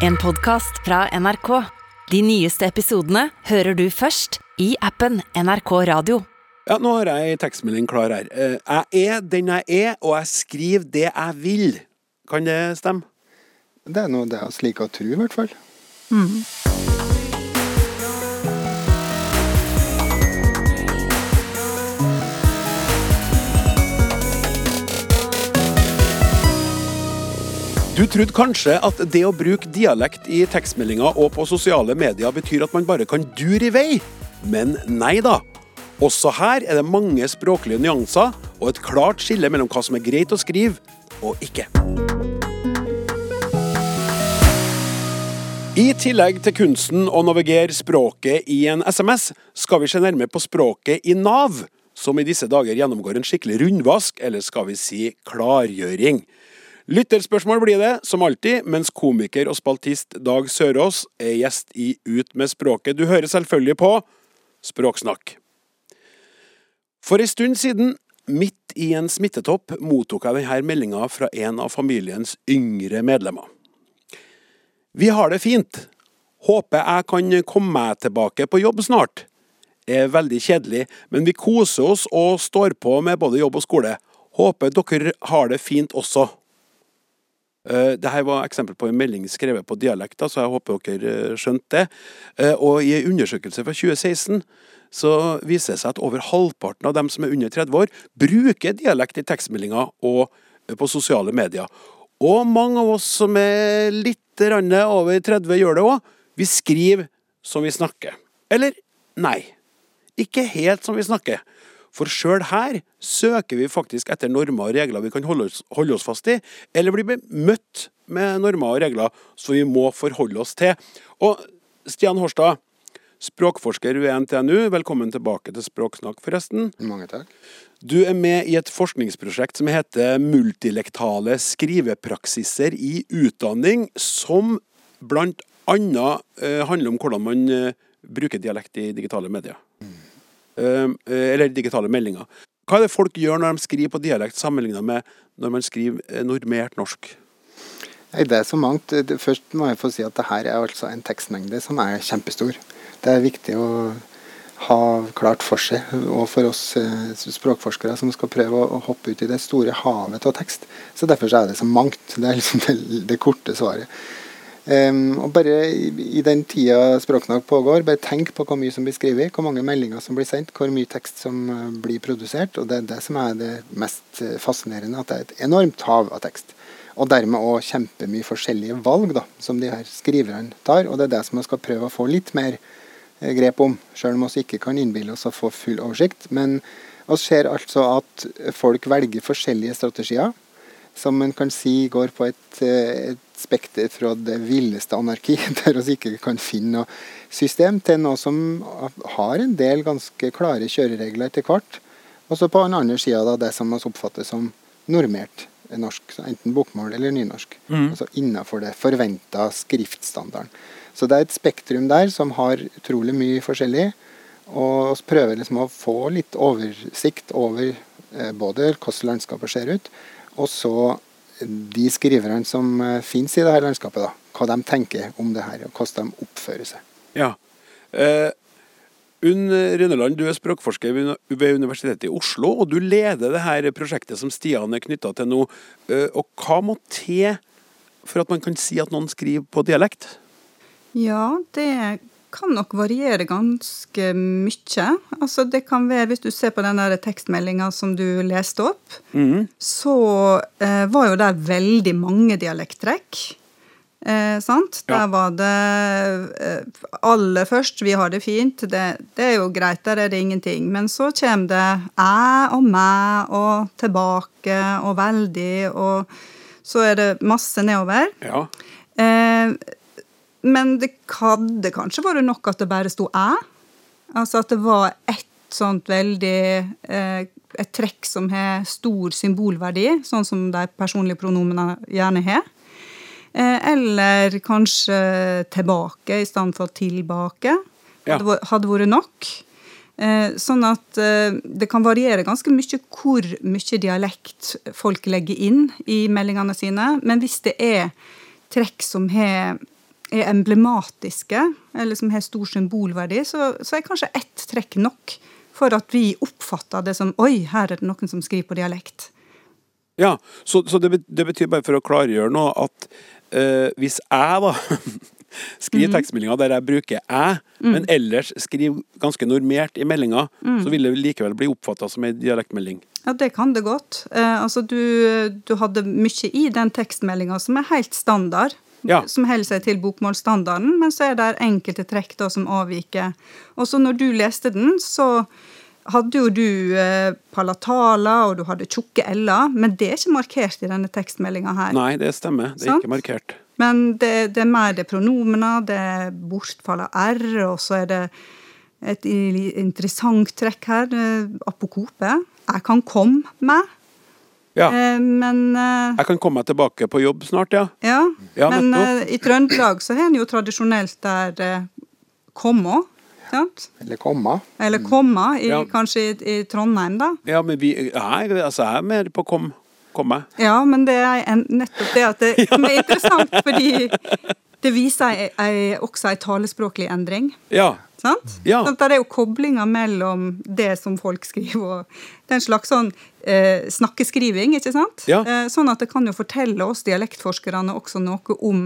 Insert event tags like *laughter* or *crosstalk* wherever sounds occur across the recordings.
En podkast fra NRK. De nyeste episodene hører du først i appen NRK Radio. Ja, nå har jeg ei tekstmelding klar her. Eh, Jeg er den jeg er, og jeg skriver det jeg vil. Kan det stemme? Det er noe det har slik å tro, i hvert fall. Du trodde kanskje at det å bruke dialekt i tekstmeldinger og på sosiale medier betyr at man bare kan dure i vei, men nei da. Også her er det mange språklige nyanser og et klart skille mellom hva som er greit å skrive og ikke. I tillegg til kunsten å navigere språket i en SMS, skal vi se nærmere på språket i Nav, som i disse dager gjennomgår en skikkelig rundvask, eller skal vi si klargjøring. Lytterspørsmål blir det, som alltid, mens komiker og spaltist Dag Sørås er gjest i Ut med språket. Du hører selvfølgelig på Språksnakk. For ei stund siden, midt i en smittetopp, mottok jeg denne meldinga fra en av familiens yngre medlemmer. Vi har det fint. Håper jeg kan komme meg tilbake på jobb snart. Er veldig kjedelig, men vi koser oss og står på med både jobb og skole. Håper dere har det fint også. Uh, Dette var eksempel på en melding skrevet på dialekter, så jeg håper dere eh, skjønte det. Eh, og i en undersøkelse fra 2016 så viser det seg at over halvparten av dem som er under 30 år, bruker dialekt i tekstmeldinger og eh, på sosiale medier. Og mange av oss som er litt over 30 gjør det òg. Vi skriver som vi snakker. Eller nei, ikke helt som vi snakker. For sjøl her søker vi faktisk etter normer og regler vi kan holde oss, holde oss fast i, eller bli møtt med normer og regler som vi må forholde oss til. Og Stian Horstad, språkforsker ved NTNU, velkommen tilbake til Språksnakk, forresten. Mange takk. Du er med i et forskningsprosjekt som heter Multilektale skrivepraksiser i utdanning, som blant annet eh, handler om hvordan man eh, bruker dialekt i digitale medier. Eh, eller digitale meldinger. Hva er det folk gjør når de skriver på dialekt, sammenlignet med når man skriver eh, normert norsk? Nei, Det er så mangt. Først må jeg få si at det her er altså en tekstmengde som er kjempestor. Det er viktig å ha klart for seg, og for oss eh, språkforskere som skal prøve å, hoppe ut i det store havet av tekst. Så Derfor så er det så mangt. Det er liksom det, det korte svaret. Em, og bare i, den tida Språknag pågår, bare tenk på hvor mye som blir skrevet, hvor mange meldinger som blir sendt, hvor mye tekst som eh, blir produsert. Og det er det som er det mest eh, fascinerende, at det er et enormt hav av tekst. Og dermed òg kjempemye forskjellige valg da, som de her skriverne tar. Og det er det som vi skal prøve å få litt mer eh, grep om, sjøl om vi ikke kan innbille oss å få full oversikt. Men vi ser altså at folk velger forskjellige strategier, som en kan si går på et, et spekter fra det villeste anarki, *laughs* der vi ikke kan finne noe system, til noe som har en del ganske klare kjøreregler etter hvert. Og så på den andre sida da, det som vi oppfatter som normert norsk, enten bokmål eller nynorsk. Altså innafor det forventa skriftstandarden. Så det er et spektrum der som har utrolig mye forskjellig. Og vi prøver liksom å få litt oversikt over eh, både hvordan landskapet ser ut, og så de skriverne som eh, finnes i det her landskapet, da, hva de tenker om det her, og hvordan de oppfører seg. Ja. Eh, Unn Rønneland, du er språkforsker ved ved Universitetet i Oslo, og du leder det her prosjektet som Stian er knytta til nå. Eh, og hva må til for at man kan si at noen skriver på dialekt? Ja, det kan nok variere ganske mye. Altså det kan være, Hvis du ser på den tekstmeldinga som du leste opp, så eh, var jo der veldig mange dialekttrekk. Eh, sant? Ja. Der var det eh, aller først 'vi har det fint'. Det, det er jo greit, der er det ingenting. Men så kommer det 'æ' og 'mæ' og 'tilbake' og 'veldig', og så er det masse nedover. Ja. Eh, men det hadde kanskje vært nok at det bare sto 'æ'. Altså at det var ett sånt veldig eh, Et trekk som har stor symbolverdi, sånn som de personlige pronomene gjerne har. Eh, eller kanskje 'tilbake' i stedet for 'tilbake'. Ja. Hadde, hadde vært nok. Eh, sånn at eh, det kan variere ganske mye hvor mye dialekt folk legger inn i meldingene sine. Men hvis det er trekk som har er emblematiske, eller som har stor symbolverdi, så, så er kanskje ett trekk nok for at vi oppfatter det som Oi, her er det noen som skriver på dialekt. Ja, så, så det, det, betyr bare for å klargjøre noe at uh, hvis jeg da *laughs* skriver mm. tekstmeldinga der jeg bruker jeg, mm. men ellers skriver ganske normert i meldinga, mm. så vil det likevel bli oppfatta som ei dialektmelding? Ja, det kan det godt. Eh, altså, du, du, hadde mye i den tekstmeldinga som er helt standard. Ja. Som holder seg til bokmålsstandarden, men så er det enkelte trekk da som avviker. Og så når du leste den, så hadde jo du eh, palatala, og du hadde tjukke l-er, men det er ikke markert i denne tekstmeldinga her. Nei, det stemmer. Det er Sant? ikke markert. Men det, det, er mer det pronomena, det er bortfall av r, og så er det et interessant trekk her, apokope. Jeg kan komme med. Ja. Eh, men eh, Jeg kan komme meg tilbake på jobb snart, ja. Ja, ja men eh, i Trøndelag så har en jo tradisjonelt der eh, komma Sant? Eller komma. Eller komma, i, ja. kanskje i, i, Trondheim, da. Ja, men vi, jeg, altså, jeg er mer på kom, komme. Ja, men det er en, nettopp det at det *laughs* som er interessant, fordi det viser ei, ei, også en talespråklig endring. Ja. Sant? Ja. Sånn, det er jo koblinger mellom det som folk skriver, og det er en slags sånn eh, snakkeskriving, ikke sant? Ja. Eh, sånn at det kan jo fortelle oss dialektforskerne også noe om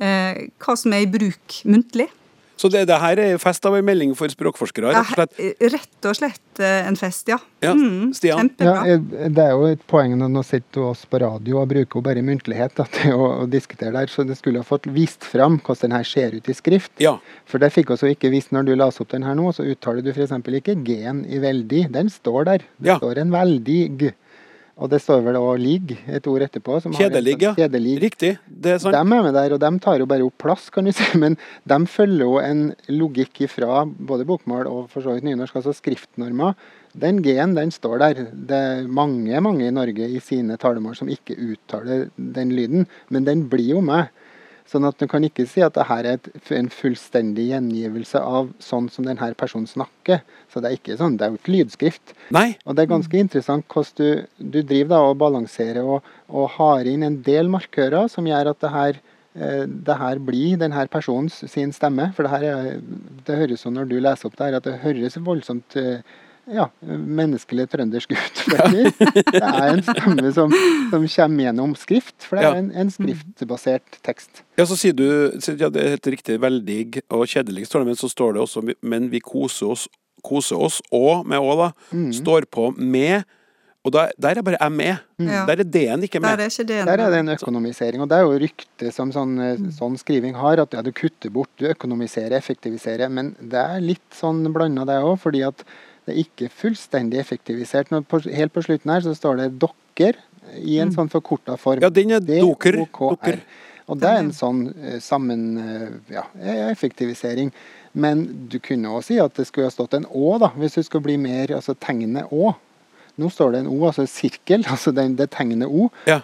eh, hva som er i bruk muntlig. Så det, det her er fest av en melding for språkforskere? Rett og slett, ja, rett og slett eh, en fest, ja. ja mm, Stian? Ja, det er jo et poeng når nå sitter oss på radio og bruker jo bare muntlighet da, *laughs* til å, å, diskutere der, så det skulle ha fått vist fram hvordan den her ser ut i skrift. Ja. For det fikk vi ikke vist når du leste opp den her nå, så uttaler du f.eks. ikke g-en i veldig. Den står der. Det ja. står en veldig g. Og det står vel òg 'ligg', et ord etterpå. Kjedelig, ja. Kjedelig. Riktig. Det er sant. De er med der, og de tar jo bare opp plass, kan du si. *laughs* Men de følger jo en logikk ifra både bokmål og for så vidt nynorsk, altså skriftnormer. Den G-en, den står der. Det er mange, mange i Norge i sine talemål som ikke uttaler den lyden, men den blir jo med. Sånn at du kan ikke si at dette er et, en fullstendig gjengivelse av sånn som denne personen snakker. Så det er ikke sånn, det er jo ikke lydskrift. Nei. Og det er ganske interessant hvordan du, du driver da og balanserer og, og, har inn en del markører som gjør at det her, eh, det her blir denne personens sin stemme. For det, her er, det høres sånn når du leser opp det her, at det høres voldsomt eh, ja, menneskelig trøndersk ut. Det er en stemme som, som kommer gjennom skrift, for det er en, en skriftbasert tekst. Ja, så sier du ja, det er helt riktig, veldig og kjedelig, står det, men så står det også men vi koser oss, koser oss og med å, da. Mm. Står på med. Og der, der er bare jeg med. Mm. Der er D-en ikke med. Der er, ikke der er det en økonomisering. Og det er jo ryktet som sånn, eh, mm. sånn, skriving har, at ja, du kutter bort, du økonomiserer, effektiviserer. Men det er litt sånn blanda, det òg. fordi at det er ikke fullstendig effektivisert. På, helt på slutten her så står det 'dokker' i en mm. sånn forkorta form. Ja, den er doker. doker. Og det er en sånn uh, sammen uh, ja, effektivisering. Men du kunne òg si at det skulle ha stått en Å, da, hvis du skal bli mer altså tegnet Å. Nå står det en O, altså sirkel, *laughs* altså det, det tegnet O. Ja.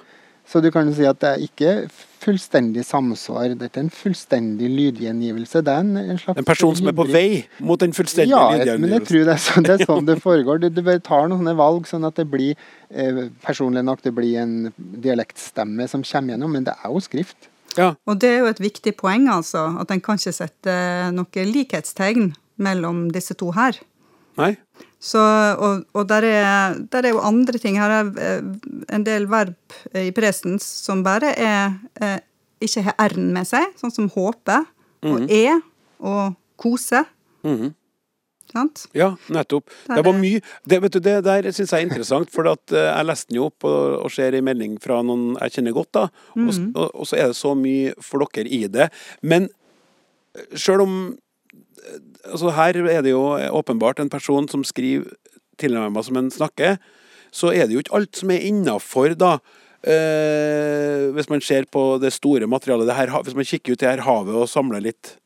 Så du kan si at det er ikke fullstendig samsvar. Dette er en fullstendig lydgjengivelse. Det er en, en slags En person som er på vei mot en fullstendig ja, lydgjengivelse? Ja, men jeg tror det er sånn det, er sånn det *laughs* foregår. Du, du tar noen sånne valg sånn at det blir eh, personlig nok det blir en dialektstemme som kommer gjennom, men det er jo skrift. Ja. Og det er jo et viktig poeng, altså. At en kan ikke sette noe likhetstegn mellom disse to her. Nei. Så, og, og der, er, der, er, jo andre ting. Her er eh, en del verb i presens som bare er eh, ikke har r-en med seg, sånn som håpe og mm. e og kose. Mm. Sant? Ja, nettopp. Der det var mye Det, vet du, det der syns jeg er interessant, for at, uh, jeg leste den jo opp og, og ser en melding fra noen jeg kjenner godt, da, mm. og, og, og, så er det så mye for dere i det. Men sjøl om altså Her er det jo åpenbart en person som skriver tilnærma som en snakker. Så er det jo ikke alt som er innafor, da. Eh, hvis man ser på det store materialet, det her, hvis man kikker ut i her havet og samler litt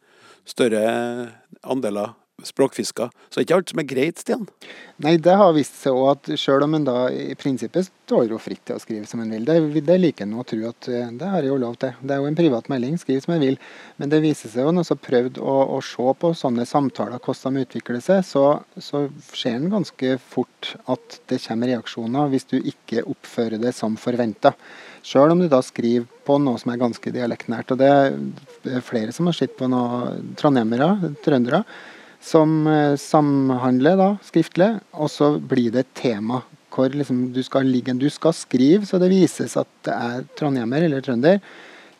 større andeler språkfisker. Så det ikke alt som er greit, Stian. Nei, det har vist seg òg at selv om en da i prinsippet står jo fritt til å skrive som en vil, det, det liker en å tro at eh, det har jeg jo lov til. Det er jo en privat melding, skriv som jeg vil. Men det viser seg jo når en har prøvd å, å, se på sånne samtaler, hvordan de utvikler seg, så, så ser en ganske fort at det kommer reaksjoner hvis du ikke oppfører det som forventa. Sjøl om du da skriver på noe som er ganske dialektnært. Og det er flere som har sett på noe trondhjemmere, trøndere, som eh, samhandler da, skriftlig, og så blir det et tema hvor liksom du skal ligge Du skal skrive så det vises at det er trondhjemmer eller trønder.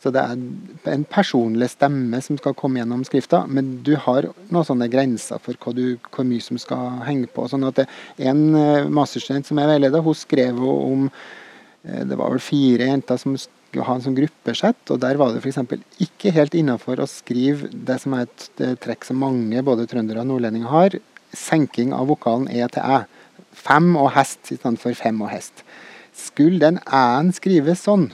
Så det er en personlig stemme som skal komme gjennom skrifta, men du har noen sånne grenser for hvor, du, hvor mye som skal henge på. sånn at det, En eh, masterstudent som jeg veileder, hun skrev om Eh, det var vel fire jenter som ha en sånn gruppesett, og der var det f.eks. ikke helt innafor å skrive det som er et, trekk som mange, både trøndere og nordlendinger, har. Senking av vokalen E til Æ. Fem og hest i stedet for fem og hest. Skulle den æ-en skrives sånn?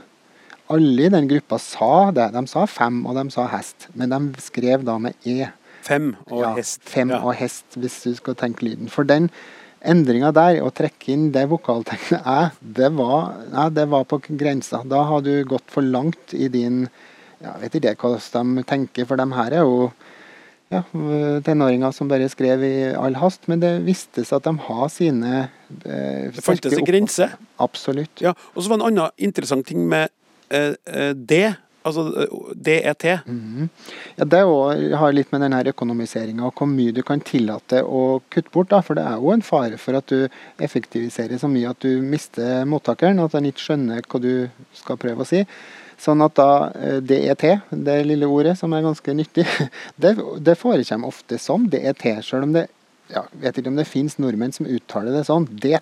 Alle i den gruppa sa det. De sa fem, og de sa hest. Men de skrev da med e. Fem og ja, hest. Fem Ja. og hest, hvis du skal tenke lyden. For den endringa der, å trekke inn det vokaltegnet æ, det ja, det var på grensa. Da har du gått for langt i din ja, Jeg vet ikke hvordan de tenker, for de her er jo ja, tenåringer som bare skrev i all hast. Men det viste seg at de har sine eh, Det fantes en grense. Absolutt. Ja, og så var en annen interessant ting med eh, eh, det. Altså DET. Ja, Det også har litt med denne økonomiseringa og hvor mye du kan tillate å kutte bort. da, For det er jo en fare for at du effektiviserer så mye at du mister mottakeren, at han ikke skjønner hva du skal prøve å si. Sånn at da eh, DET, det lille ordet som er ganske nyttig, *laughs* det, det forekommer ofte som DET, selv om det ja, vet ikke om det finnes nordmenn som uttaler det sånn. Det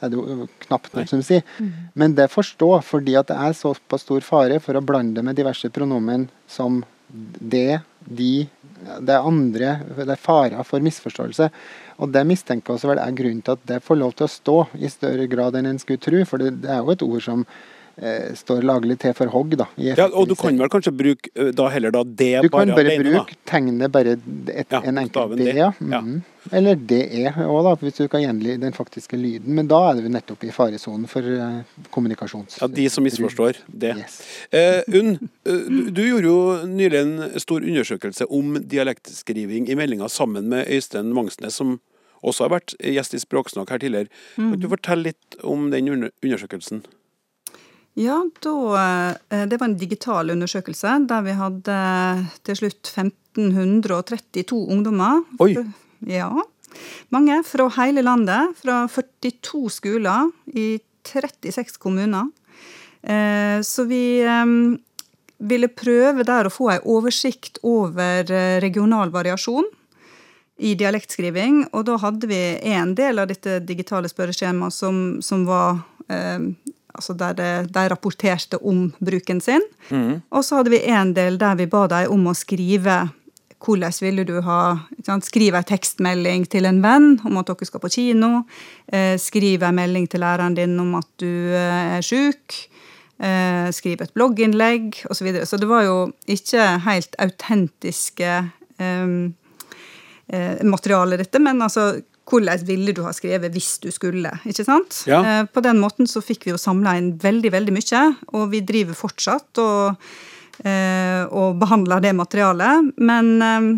er det jo knapt nok som sier. Men det forstå, fordi at det er såpass stor fare for å blande det med diverse pronomen som det, de Det er andre Det er farer for misforståelse. Og det mistenker også vel er grunnen til at det får lov til å stå i større grad enn en skulle tro. For det, det er jo et ord som står laglig til for hogg, da. i Ja, og du kan vel kanskje bruke eh, da heller da det Du kan bare alene, da. bruke tegnet bare et, Ja, en enkel bokstaven D. Ja. Ja. Mhm. Eller DE òg, da, hvis du kan gjengi den faktiske lyden. Men da er du nettopp i faresonen for uh, kommunikasjons... Ja, de som misforstår det. Yes. Eh, Unn, eh, du, du gjorde jo nylig en stor undersøkelse om dialektskriving i meldinga sammen med Øystein Mangsnes, som også har vært gjest i Språksnakk her tidligere. Kan du fortelle litt om den undersøkelsen? Ja, da, eh, det var en digital undersøkelse der vi hadde til slutt 1532 ungdommer. Oi. Ja. Mange fra hele landet, fra 42 skoler i 36 kommuner. Eh, Så vi eh, ville prøve der å få ei oversikt over regional variasjon i dialektskriving. Og da hadde vi en del av dette digitale spørreskjemaet som, som var altså der de rapporterte om bruken sin. Og så hadde vi en del der vi ba dem om å skrive hvordan ville du ha sant? Skrive en tekstmelding til en venn om at dere skal på kino. Eh, skrive en melding til læreren din om at du eh, er sjuk. Eh, skrive et blogginnlegg osv. Så, videre. så det var jo ikke helt autentiske eh, materialet dette, men altså hvordan ville du ha skrevet hvis du skulle? ikke sant? Ja. Eh, på den måten så fikk vi jo samla inn veldig, veldig mye, og vi driver fortsatt og, eh, og behandler det materialet. Men eh,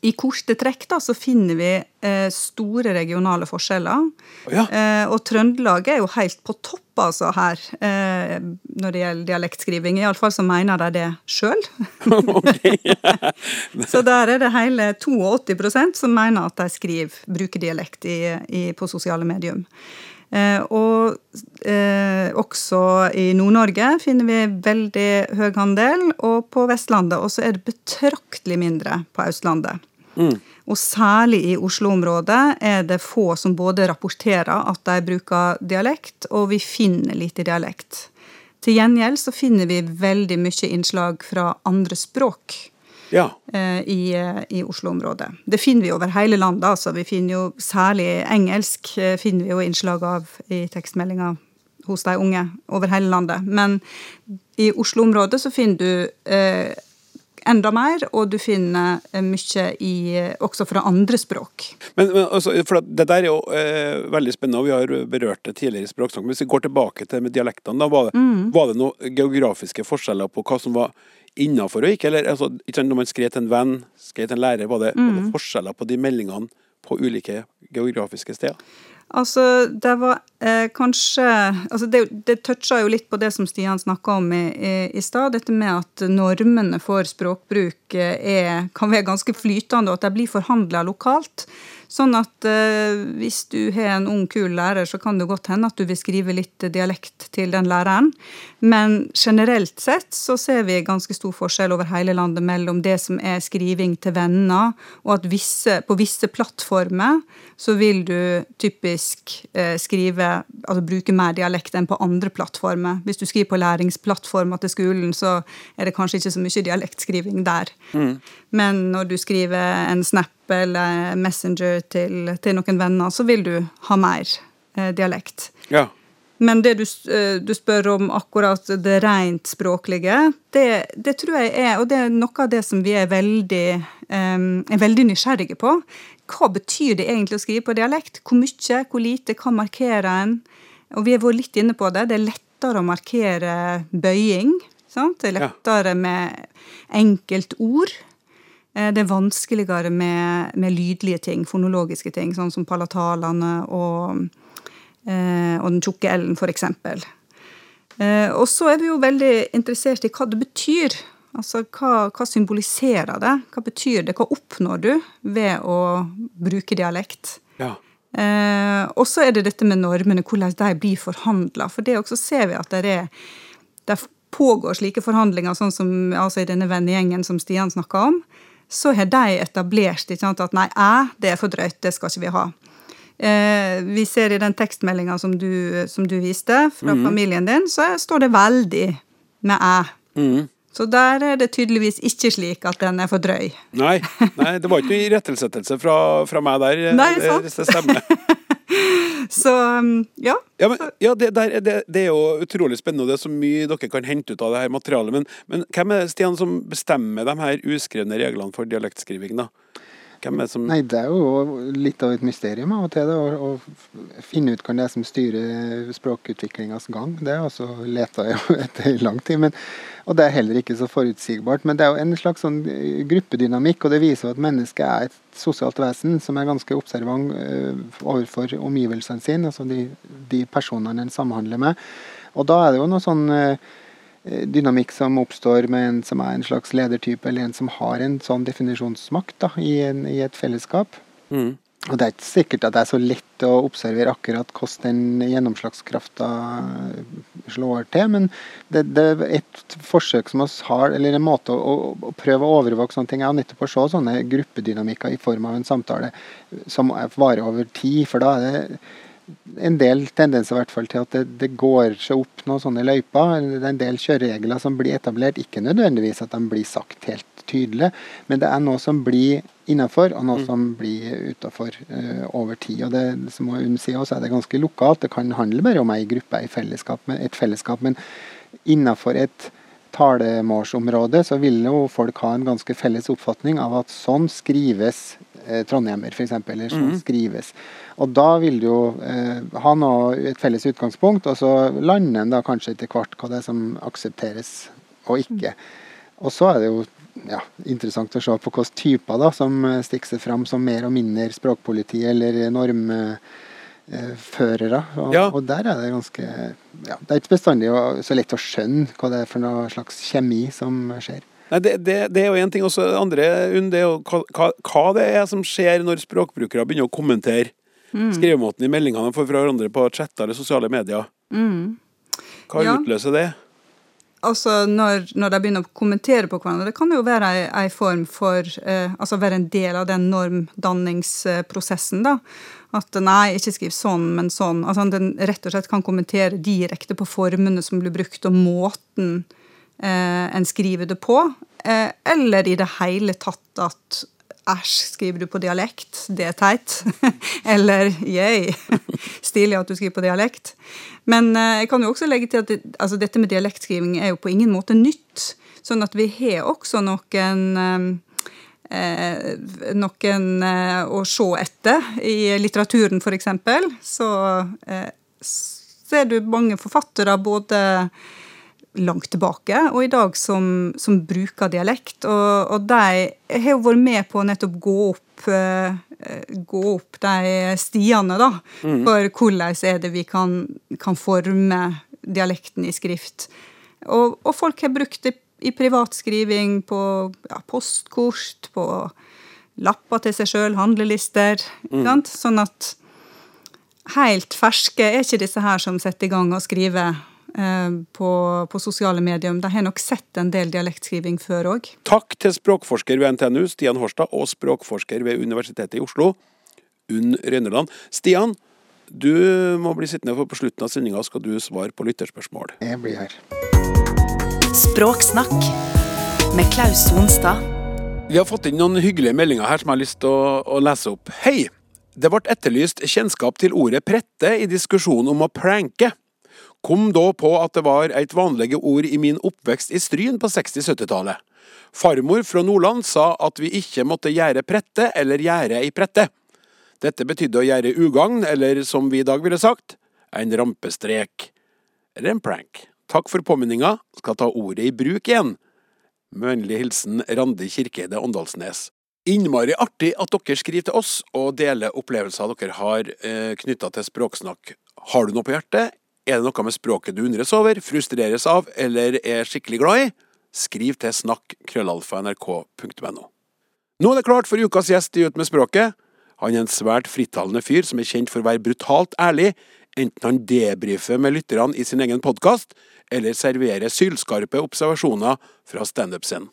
i korte trekk da, så finner vi eh, store regionale forskjeller. Ja. Eh, og Trøndelag er jo helt på topp altså her eh, når det gjelder dialektskriving. Iallfall så mener de det sjøl. *laughs* *laughs* så der er det hele 82% som mener at de skriver, bruker dialekt i, i, på sosiale medium. Eh, og eh, også i Nord-Norge finner vi veldig høy handel, og på Vestlandet. Og så er det betraktelig mindre på Østlandet. Og særlig i Oslo-området er det få som både rapporterer at de bruker dialekt, og vi finner lite dialekt. Til gjengjeld så finner vi veldig mye innslag fra andre språk Ja. eh, i, eh, i Oslo-området. Det finner vi over hele landet. altså. Vi finner jo Særlig engelsk eh, finner vi jo innslag av i tekstmeldinga hos de unge over hele landet. Men i Oslo-området så finner du eh, enda mer, og du finner mye i, også fra andre språk. Men, men altså, for Det der er jo eh, veldig spennende, og vi har berørt det tidligere i Språksnakk. Hvis vi går tilbake til med dialektene, da var det, mm. var det noen geografiske forskjeller på hva som var innafor og ikke? Eller altså, når man skrev til en venn, skrev til en lærer, var det, mm. var det forskjeller på de meldingene på ulike geografiske steder? Altså, det var eh, kanskje altså Det, det toucha jo litt på det som Stian snakka om i, i, i stad. Dette med at normene for språkbruk eh, er, kan være ganske flytende, og at de blir forhandla lokalt. Sånn at eh, hvis du har en ung, kul lærer, så kan det godt hende at du vil skrive litt dialekt til den læreren. Men generelt sett så ser vi ganske stor forskjell over hele landet mellom det som er skriving til venner, og at visse, på visse plattformer så vil du typisk eh, skrive, altså bruke mer dialekt enn på andre plattformer. Hvis du skriver på læringsplattformer til skolen, så er det kanskje ikke så mye dialektskriving der. Mm. Men når du skriver en snap Messenger til, til, noen venner, så vil du ha mer eh, dialekt. Ja. Men det du, eh, du, spør om akkurat det rent språklige, det, det, tror jeg er Og det er noe av det som vi er veldig, um, er veldig nysgjerrige på. Hva betyr det egentlig å skrive på dialekt? Hvor mye, hvor lite, hva markerer en? Og vi har vært litt inne på det. Det er lettere å markere bøying. Sant? Det er lettere ja. med enkeltord. Eh, det er vanskeligere med, med, lydlige ting, fonologiske ting, sånn som palatalene og, eh, og den tjukke l-en, f.eks. Eh, og så er vi jo veldig interessert i hva det betyr. Altså hva, hva, symboliserer det? Hva betyr det? Hva oppnår du ved å bruke dialekt? Ja. Eh, og så er det dette med normene, hvordan de blir forhandla. For det også ser vi at det er det pågår slike forhandlinger, sånn som altså i denne vennegjengen som Stian snakka om så har de etablert sant, at nei, æ, det er for drøyt, det skal ikke vi ha. Eh, vi ser i den tekstmeldinga som, som, du viste fra mm. familien din, så står det veldig med æ. Mm. Så der er det tydeligvis ikke slik at den er for drøy. Nei, nei det var ikke noe *laughs* irettesettelse fra, fra meg der, nei, sant? hvis det stemmer. *laughs* Så um, ja. Ja, men, ja det, der, det, det, er jo utrolig spennende, og det er så mye dere kan hente ut av det her materialet. Men, men hvem er det Stian, som bestemmer de her uskrevne reglene for dialektskriving? da? Hvem er som Nei, Det er jo litt av et mysterium av og til. Å, finne ut hva det er som styrer språkutviklingas gang. Det har også leta *laughs* etter i lang tid. Men, og det er heller ikke så forutsigbart. Men det er jo en slags sånn eh, gruppedynamikk, og det viser jo at mennesket er et sosialt vesen som er ganske observant uh, overfor omgivelsene sine, altså de, de personene en samhandler med. Og da er det jo noe sånn Eh, dynamikk som oppstår med en som er en slags ledertype, eller en som har en sånn definisjonsmakt da, i, en, i, et fellesskap. Mm. Og Det er ikke sikkert at det er så lett å observere akkurat hvordan den gjennomslagskrafta slår til, men det, det, er et forsøk som oss har, eller en måte å, å, prøve å overvåke sånne ting, er nettopp å se sånne gruppedynamikker i form av en samtale som varer over tid. For da er det en del tendenser i hvert fall til at det, det, går seg opp noen sånne løyper. Det er en del kjøreregler som blir etablert. Ikke nødvendigvis at de blir sagt helt tydelig, men det er noe som blir innafor, og noe mm. som blir utafor uh, over tid. Og det som hun sier også, er det ganske lokalt. Det kan handle bare om ei gruppe, et fellesskap, et fellesskap men innafor et talemålsområde så vil jo folk ha en ganske felles oppfatning av at sånn skrives eh, trondhjemmer, f.eks. Eller som mm. skrives. Og da vil du jo eh, ha noe, et felles utgangspunkt, og så lander en da kanskje etter hvert hva det er som aksepteres og ikke. Og så er det jo ja, interessant å se på hvilke typer da, som eh, stikker seg fram som mer og mindre språkpoliti eller normførere. Og, ja. og, der er det ganske ja, Det er ikke bestandig så lett å skjønne hva det er for noe slags kjemi som skjer. Nei, det, det, det, er jo én ting. Også det andre det er jo hva, hva, det er som skjer når språkbrukere begynner å kommentere mm. skrivemåten i meldingene de får fra hverandre på chatter eller sosiale medier. Mm. Hva ja. utløser det? Altså når, når, de begynner å kommentere på hverandre. Det kan jo være ei form for eh, Altså være en del av den normdanningsprosessen, da. At nei, ikke skriv sånn, men sånn. Altså Den rett og slett kan kommentere direkte på formene som blir brukt, og måten eh, en skriver det på. Eh, eller i det hele tatt at æsj, skriver du på dialekt? Det er teit. *laughs* Eller yay, *laughs* stilig at du skriver på dialekt. Men eh, jeg kan jo også legge til at altså, dette med dialektskriving er jo på ingen måte nytt. Sånn at vi har også noen eh, noen eh, å se etter. I litteraturen, eksempel, så eh, ser du mange forfattere både langt tilbake og i dag som, som bruker dialekt. Og, og de har jo vært med på å nettopp gå opp eh, gå opp de stiene, da. Mm. For hvordan er det vi kan, kan forme dialekten i skrift. Og, og folk har brukt det i privatskriving, på ja, postkort, på lapper til seg sjøl, handlelister. Mm. Sånn at helt ferske er ikke disse her som setter i gang og skriver på, på, sosiale medier. De har nok sett en del dialektskriving før òg. Takk til språkforsker ved NTNU, Stian Horstad, og språkforsker ved Universitetet i Oslo, Unn Rønneland. Stian, du må bli sittende, for på slutten av sendinga skal du svare på lytterspørsmål. Jeg blir her. Språksnakk med Klaus Sonstad. Vi har fått inn noen hyggelige meldinger her som jeg har lyst til å, å lese opp. Hei! Det ble etterlyst kjennskap til ordet prette i diskusjonen om å pranke. Kom da på at det var et vanlig ord i min oppvekst i Stryn på 60-70-tallet. Farmor fra Nordland sa at vi ikke måtte gjøre prette eller gjøre ei prette. Dette betydde å gjøre ugagn, eller som vi i dag ville sagt, en rampestrek. Eller en prank. Takk for påminninga, skal ta ordet i bruk igjen. Med vennlig hilsen Randi Kirkeide Åndalsnes. Innmari artig at dere skriver til oss og deler opplevelser dere har eh, knytta til språksnakk. Har du noe på hjertet? Er det noe med språket du undres over, frustreres av eller er skikkelig glad i? Skriv til snakk.krøllalfa.nrk.no. Nå er det klart for ukas gjest i Ut med språket. Han er en svært frittalende fyr som er kjent for å være brutalt ærlig, enten han debrifer med lytterne i sin egen podkast, eller serverer sylskarpe observasjoner fra standup-scenen.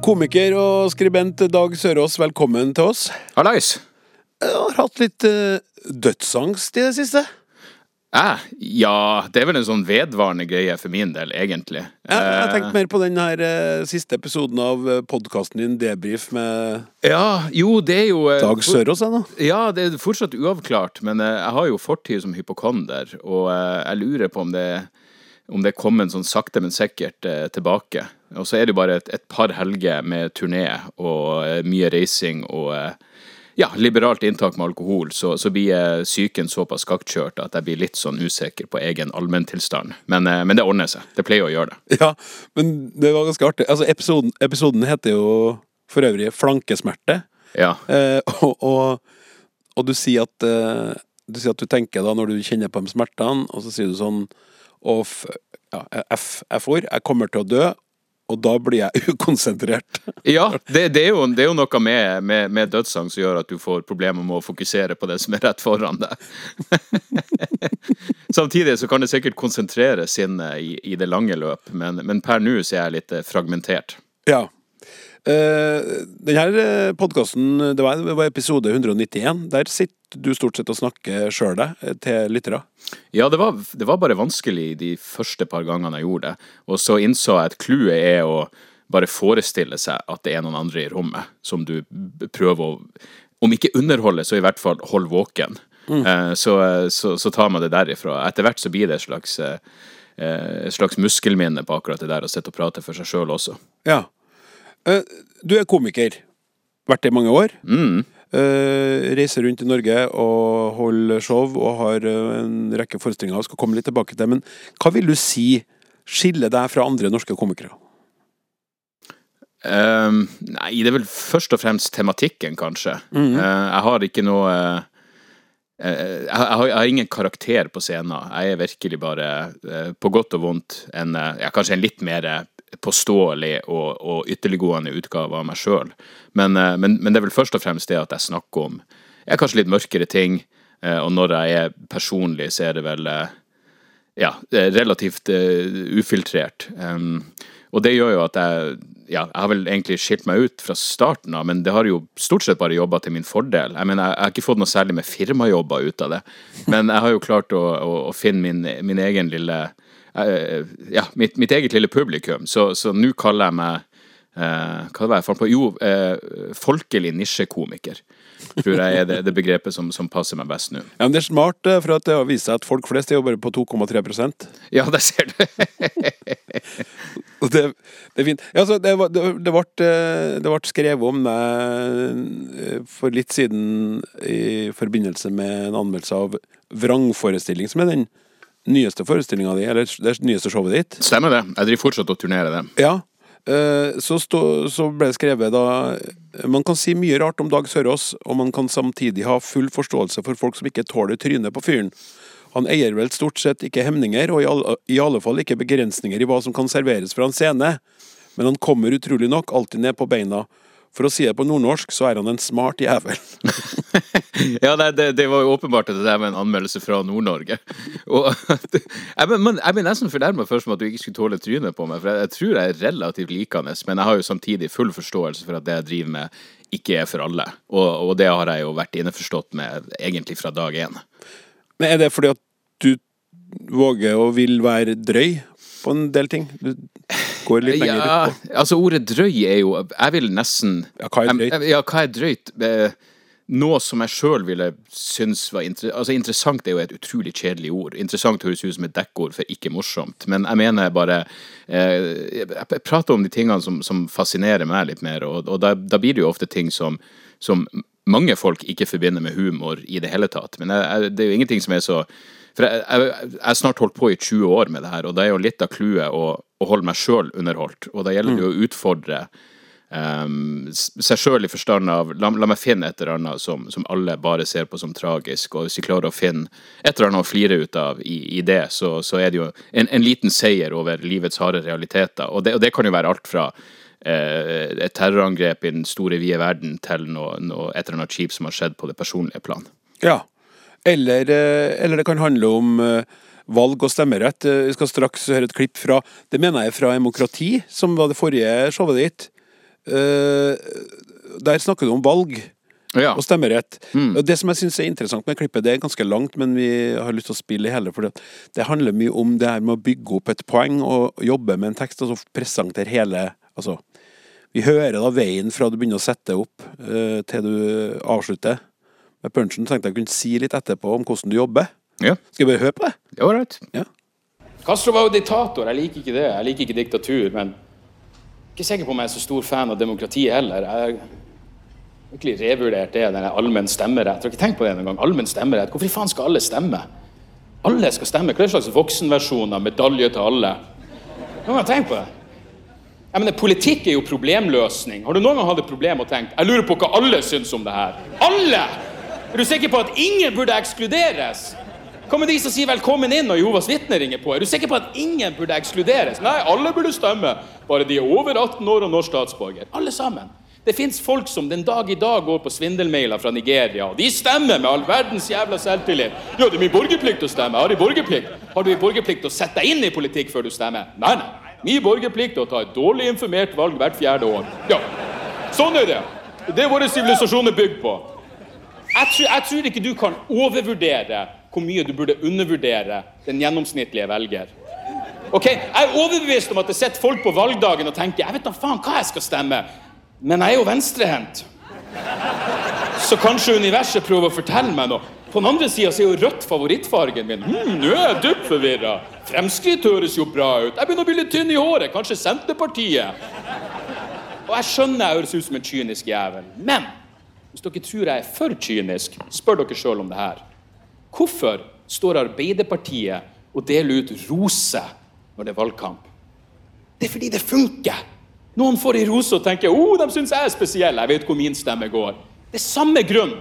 Komiker og skribent Dag Sørås, velkommen til oss. Hallais. Jeg har hatt litt uh, dødsangst i det siste. Eh, ja, det er vel en sånn vedvarende greie for min del, egentlig. Jeg, jeg tenkte mer på den her uh, siste episoden av uh, podkasten din Debrif med Ja, jo, det er jo uh, Dag Sørås, ennå. Ja, det er fortsatt uavklart, men jeg har jo fortid som hypokonder, og jeg lurer på om det om det kommer en sånn sakte, men sikkert tilbake. Og så er det jo bare et, et par helger med turné og mye reising og ja, liberalt inntak med alkohol, så, så blir psyken såpass kaktkjørt at jeg blir litt sånn usikker på egen allmenntilstand. Men, eh, men det ordner seg. Det pleier å gjøre det. Ja, men det var ganske artig. Altså, episoden, episoden heter jo for øvrig Flankesmerte. Ja. Eh, og, og, og, du sier at eh, du sier at du tenker da når du kjenner på de smertene, og så sier du sånn og ja, F-ord, jeg kommer til å dø, og da blir jeg *laughs* ukonsentrert. ja, det, det, er jo, det, er jo, noe med, med, med dødssang som gjør at du får problemer med å fokusere på det som er rett foran deg. *laughs* Samtidig så kan det sikkert konsentrere sinnet i, i, det lange løp, men, men per nå så er jeg litt eh, fragmentert. Ja, Uh, denne eh, podkasten, det, det, var episode 191. Der sitter du stort sett og snakker sjøl deg eh, til lyttere? Ja, det var, det var, bare vanskelig de første par gangene jeg gjorde det. Og så innså jeg at clouet er å bare forestille seg at det er noen andre i rommet som du prøver å Om ikke underholde, så i hvert fall hold våken. Mm. Uh, så, så, så, tar man det derifra. Etter hvert så blir det et slags, uh, slags muskelminne på akkurat det der å sitte og prate for seg sjøl også. Ja. Eh, du er komiker. Vært det i mange år. Mm. Uh, reiser rundt i Norge og holder show og har uh, en rekke forestillinger og skal komme litt tilbake til. Men hva vil du si skiller deg fra andre norske komikere? Uh, nei, det er vel først og fremst tematikken, kanskje. Mm. Uh, jeg har ikke noe jeg har, jeg har, ingen karakter på scenen. Jeg er virkelig bare, på godt og vondt, en, kanskje en litt mer påståelig og, og ytterliggående utgave av meg sjøl. Men, eh, men, men, det er vel først og fremst det at jeg snakker om jeg er kanskje litt mørkere ting, eh, og når jeg er personlig, så er det vel eh, ja, relativt ufiltrert. Og det gjør jo at jeg ja, jeg har vel egentlig skilt meg ut fra starten av, men det har jo stort sett bare jobba til min fordel. Jeg mener, jeg har ikke fått noe særlig med firmajobber ut av det, men jeg har jo klart å, å, å finne min, min, egen lille ja, mitt, mitt, eget lille publikum. Så nå kaller jeg meg uh, Hva var jeg fant på? Jo, uh, folkelig nisjekomiker. tror jeg er det, det begrepet som, som, passer meg best nå. Ja, men Det er smart, eh, for at det har vist seg at folk flest er jo bare på 2,3% Ja, der ser du. *laughs* det, det, er fint. Ja, altså, det, det, det, ble, eh, det ble skrevet om deg for litt siden i forbindelse med en anmeldelse av Vrangforestilling, som er den nyeste forestillinga di, eller det nyeste showet ditt. Stemmer det. Jeg driver fortsatt og turnerer det. Ja. Eh, så, stå, så, ble det skrevet da Man kan si mye rart om Dag Sørås, og man kan samtidig ha full forståelse for folk som ikke tåler trynet på fyren. Han eier vel stort sett ikke hemninger, og i alle, i alle fall ikke begrensninger i hva som kan serveres fra en scene. Men han kommer utrolig nok alltid ned på beina for å si det på nordnorsk, så er han en smart jævel. *laughs* ja, det, det, var jo åpenbart at det var en anmeldelse fra Nord-Norge. jeg, jeg ble nesten fornærma først med at du ikke skulle tåle trynet på meg, for jeg, jeg, tror jeg er relativt likende, men jeg har jo samtidig full forståelse for at det jeg driver med, ikke er for alle. Og, og det har jeg jo vært innforstått med egentlig fra dag én. Men er det fordi at du våger og vil være drøy på en del ting? Du går litt lenger ja, ut på. Altså, ordet drøy er jo Jeg vil nesten Ja, hva er drøyt? Ja, hva er drøyt? Eh, noe som jeg sjøl ville synes var inter altså, interessant, er jo et utrolig kjedelig ord. Interessant høres ut som et dekkord for ikke morsomt. Men jeg mener bare eh, Jeg prater om de tingene som, som fascinerer meg litt mer, og, og da, da, blir det jo ofte ting som, som mange folk ikke forbinder med humor i det hele tatt. Men jeg, det er jo ingenting som er så for jeg, har snart holdt på i 20 år med det her, og det er jo litt av clouet å, å, holde meg sjøl underholdt. Og da gjelder det jo å utfordre um, seg sjøl i forstand av la, la, meg finne et eller annet som, som, alle bare ser på som tragisk, og hvis vi klarer å finne et eller annet å flire ut av i, i det, så, så, er det jo en, en, liten seier over livets harde realiteter. Og det, og det kan jo være alt fra eh, et terrorangrep i den store, vide verden til noe, noe, et eller annet kjipt som har skjedd på det personlige plan. Ja, eller, eh, eller det kan handle om eh, valg og stemmerett. Eh, vi skal straks høre et klipp fra Det mener jeg er fra Demokrati, som var det forrige showet ditt. Der snakker du om valg. Ja. og stemmerett. Mm. Det som jeg syns er interessant med klippet, det er ganske langt, men vi har lyst til å spille i hele. For det handler mye om det her med å bygge opp et poeng og jobbe med en tekst, og så presentere hele Altså, vi hører da veien fra du begynner å sette opp, til du avslutter med punchen, tenkte jeg kunne si litt etterpå om hvordan du jobber. Ja. Skal vi bare høre på det? Ja, right. Ja. Castro var jo diktator. Jeg liker ikke det. Jeg liker ikke diktatur. Men jeg er ikke sikker på om jeg er så stor fan av demokratiet heller. Jeg har virkelig revurdert det, den allmenn stemmerett. Jeg har ikke tenkt på det engang. Allmenn stemmerett. Hvorfor faen skal alle stemme? Alle skal stemme. Hva er slags voksenversjon av medalje til alle? Noen har tenkt på det? Jeg mener, Politikk er jo problemløsning. Har du noen gang hatt et problem og tenkt jeg lurer på hva alle syns om det her? Alle! Er du sikker på at ingen burde ekskluderes? Hva med de som sier 'velkommen inn' når Jehovas vitner ringer på? Er du sikker på at ingen burde ekskluderes? Nei, alle burde stemme. Bare de er over 18 år og norsk statsborger. Alle sammen. Det fins folk som den dag i dag går på svindelmailer fra Nigeria, de stemmer med all verdens jævla selvtillit. Ja, det er min borgerplikt å stemme. Har de borgerplikt? Har du borgerplikt å sette deg inn i politikk før du stemmer? Nei, nei. Min borgerplikt er å ta et dårlig informert valg hvert fjerde år. Ja, sånn er det. Det er våre sivilisasjon er bygd på. Jeg tror, jeg tror, ikke du kan overvurdere hvor mye du burde undervurdere den gjennomsnittlige velger. Ok, Jeg er overbevist om at det sitter folk på valgdagen og tenker jeg vet da faen hva jeg skal stemme, men jeg er jo venstrehendt. Så kanskje universet prøver å fortelle meg noe. På den andre sida er jo rødt favorittfargen min. Hm, nå er jeg dypt forvirra. Fremskritt høres jo bra ut. Jeg begynner å bli litt tynn i håret. Kanskje Senterpartiet. Og jeg skjønner jeg høres ut som en kynisk jævel. Men hvis dere tror jeg er for kynisk, spør dere sjøl om det her. Hvorfor står Arbeiderpartiet og deler ut roser når det er valgkamp? Det er fordi det funker. Noen får ei rose og tenker oh, de syns jeg er spesiell. Jeg vet hvor min stemme går. Det er samme grunn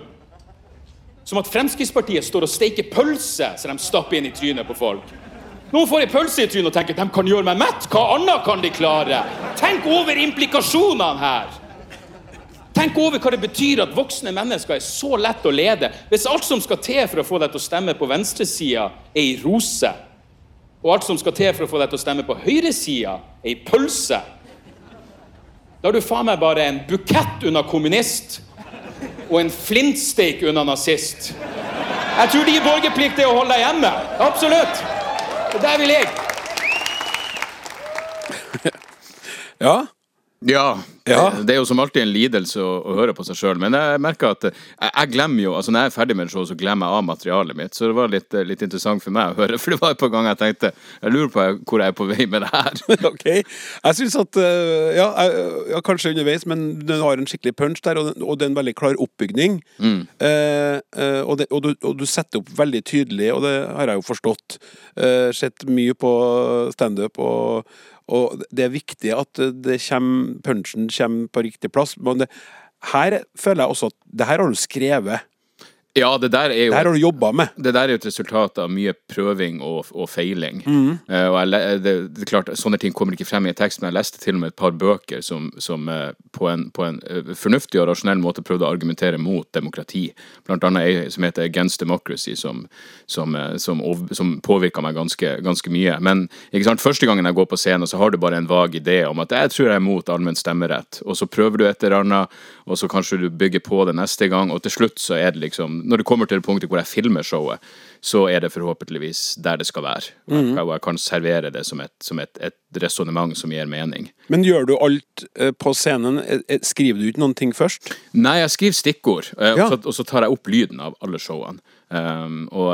som at Fremskrittspartiet står og steiker pølse så de stapper inn i trynet på folk. Noen får ei pølse i trynet og tenker de kan gjøre meg mett. Hva annet kan de klare? Tenk over implikasjonene her. Tenk over hva det betyr at voksne mennesker er så lett å lede. Hvis alt som skal til for å få deg til å stemme på venstresida, er ei rose, og alt som skal til for å få deg til å stemme på høyresida, er ei pølse, da er du faen meg bare en bukett unna kommunist og en flintsteik unna nazist. Jeg tror din borgerplikt er å holde deg hjemme. Absolutt. Er der vi ligger. *laughs* Ja. Ja. Ja. Det, det er jo som alltid en lidelse å, å høre på seg sjøl, men jeg merker at jeg, jeg glemmer jo altså Når jeg er ferdig med et show, så glemmer jeg av materialet mitt. Så det var litt, litt interessant for meg å høre, *laughs* for det var et par ganger jeg tenkte Jeg lurer på hvor jeg er på vei med det her. *laughs* ok. Jeg syns at eh, ja, ja, kanskje underveis, men den har en skikkelig punch der, og, og det er en veldig klar oppbygning. Mm. eh, og, det, og, du, og du setter opp veldig tydelig, og det har jeg jo forstått. Eh, sett mye på standup, og, og det er viktig at det kommer, punchen kommer på riktig plass. Men det, her føler jeg også at det her har du skrevet. Ja, det der er jo Det her har du jobba med. det der er jo et resultat av mye prøving og, og feiling. Mm. Uh, og jeg, det, det er klart, Sånne ting kommer ikke frem i en tekst, men jeg leste til og med et par bøker som, som uh, på en, på en uh, fornuftig og rasjonell måte prøvde å argumentere mot demokrati. Blant annet ei som heter Against Democracy, som, som, eh, som, som påvirka meg ganske, ganske mye. Men ikke sant, første gangen jeg går på scenen, så har du bare en vag idé om at jeg tror jeg er mot allmenn stemmerett, og så prøver du et eller annet, og så kanskje du bygger på det neste gang, og til slutt så er det liksom Når det kommer til det punktet hvor jeg filmer showet, så er det forhåpentligvis der det skal være. Og jeg, og jeg kan servere det som et, som et, et resonnement som gir mening. Men gjør du alt eh, på scenen? Eh, eh, Skriver du ikke noen ting først? Nei, jeg skriver stikkord, og, så, og så tar jeg opp lyden av alle showene. Um, og,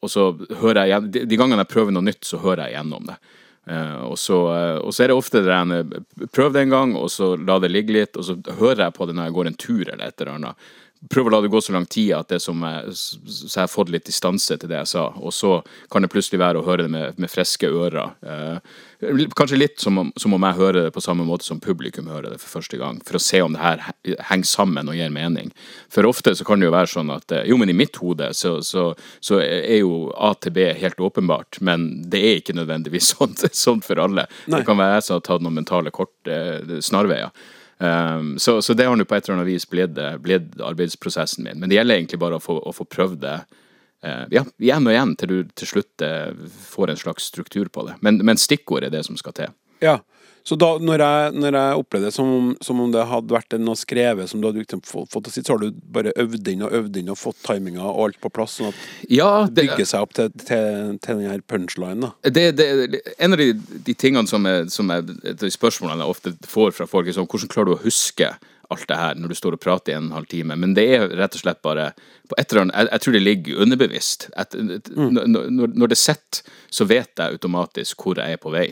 og så hører jeg igjen de, de gangene jeg prøver noe nytt, så hører jeg gjennom det. Uh, og, så, uh, og så er det ofte det der Prøv det en gang, og så la det ligge litt, og så hører jeg på det når jeg går en tur eller et eller annet. Prøv å la det gå så lang tid at det som jeg, så jeg har fått litt distanse til det jeg sa. Og så kan det plutselig være å høre det med, med friske ører. Eh, kanskje litt som om, som om jeg hører det på samme måte som publikum hører det for første gang. For å se om det her henger sammen og gir mening. For ofte så kan det jo være sånn at eh, jo, men i mitt hode så, så, så er jo A til B helt åpenbart, men det er ikke nødvendigvis *laughs* sånn, sånn for alle. Nei. Det kan være jeg som har tatt noen mentale kort, eh, snarveier. Um, så, så det har nå på et eller annet vis blitt, eh, blitt arbeidsprosessen min. Men det gjelder egentlig bare å få, å få prøvd det uh, ja, igjen og igjen til du til slutt uh, får en slags struktur på det. Men, men stikkord er det som skal til. Ja. Så da, når jeg, når jeg opplevde det som om, som om det hadde vært noe skrevet som du hadde liksom fått, å si, så har du bare øvd inn og øvd inn og fått timinga og alt på plass, sånn at Ja, det bygger seg opp til, til, til den her punchlinen, da. det, det, en av de, de tingene som er, som er de spørsmålene jeg ofte får fra folk, er sånn hvordan klarer du å huske alt det her når du står og prater i en halv time? Men det er rett og slett bare på et eller annet, jeg, jeg tror det ligger underbevisst. Et, når, når- når det sitter, så vet jeg automatisk hvor jeg er på vei.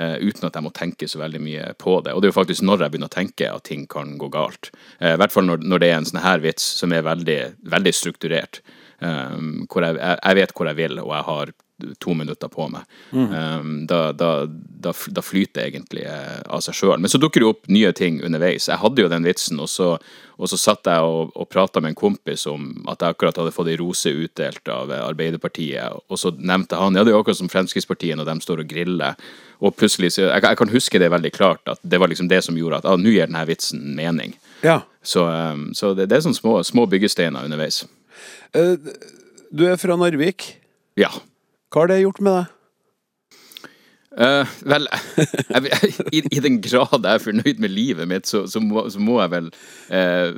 uh, uten at jeg må tenke så veldig mye på det. Og det er jo faktisk når jeg begynner å tenke at ting kan gå galt. Uh, I hvert fall når, når det er en sånn her vits som er veldig, veldig strukturert. Um, jeg, jeg vet hvor jeg vil, og jeg har to minutter på meg. Um, da, da, da, da flyter det egentlig eh, av seg sjøl. Men så dukker det opp nye ting underveis. Jeg hadde jo den vitsen, og så, og så satt jeg og, og prata med en kompis om at jeg akkurat hadde fått ei rose utdelt av eh, Arbeiderpartiet, og så nevnte han ja, det er jo akkurat som Fremskrittspartiet når de står og griller. Og plutselig, jeg, jeg kan huske det veldig klart, at det var liksom det som gjorde at ah, nå gir denne vitsen mening. Ja. Så, um, så det, det er sånne små, små byggesteiner underveis. Uh, Du er fra Narvik. Ja. Hva har det gjort med deg? Uh, vel, jeg, i, i den grad jeg er fornøyd med livet mitt, så, så, må, så må jeg vel uh,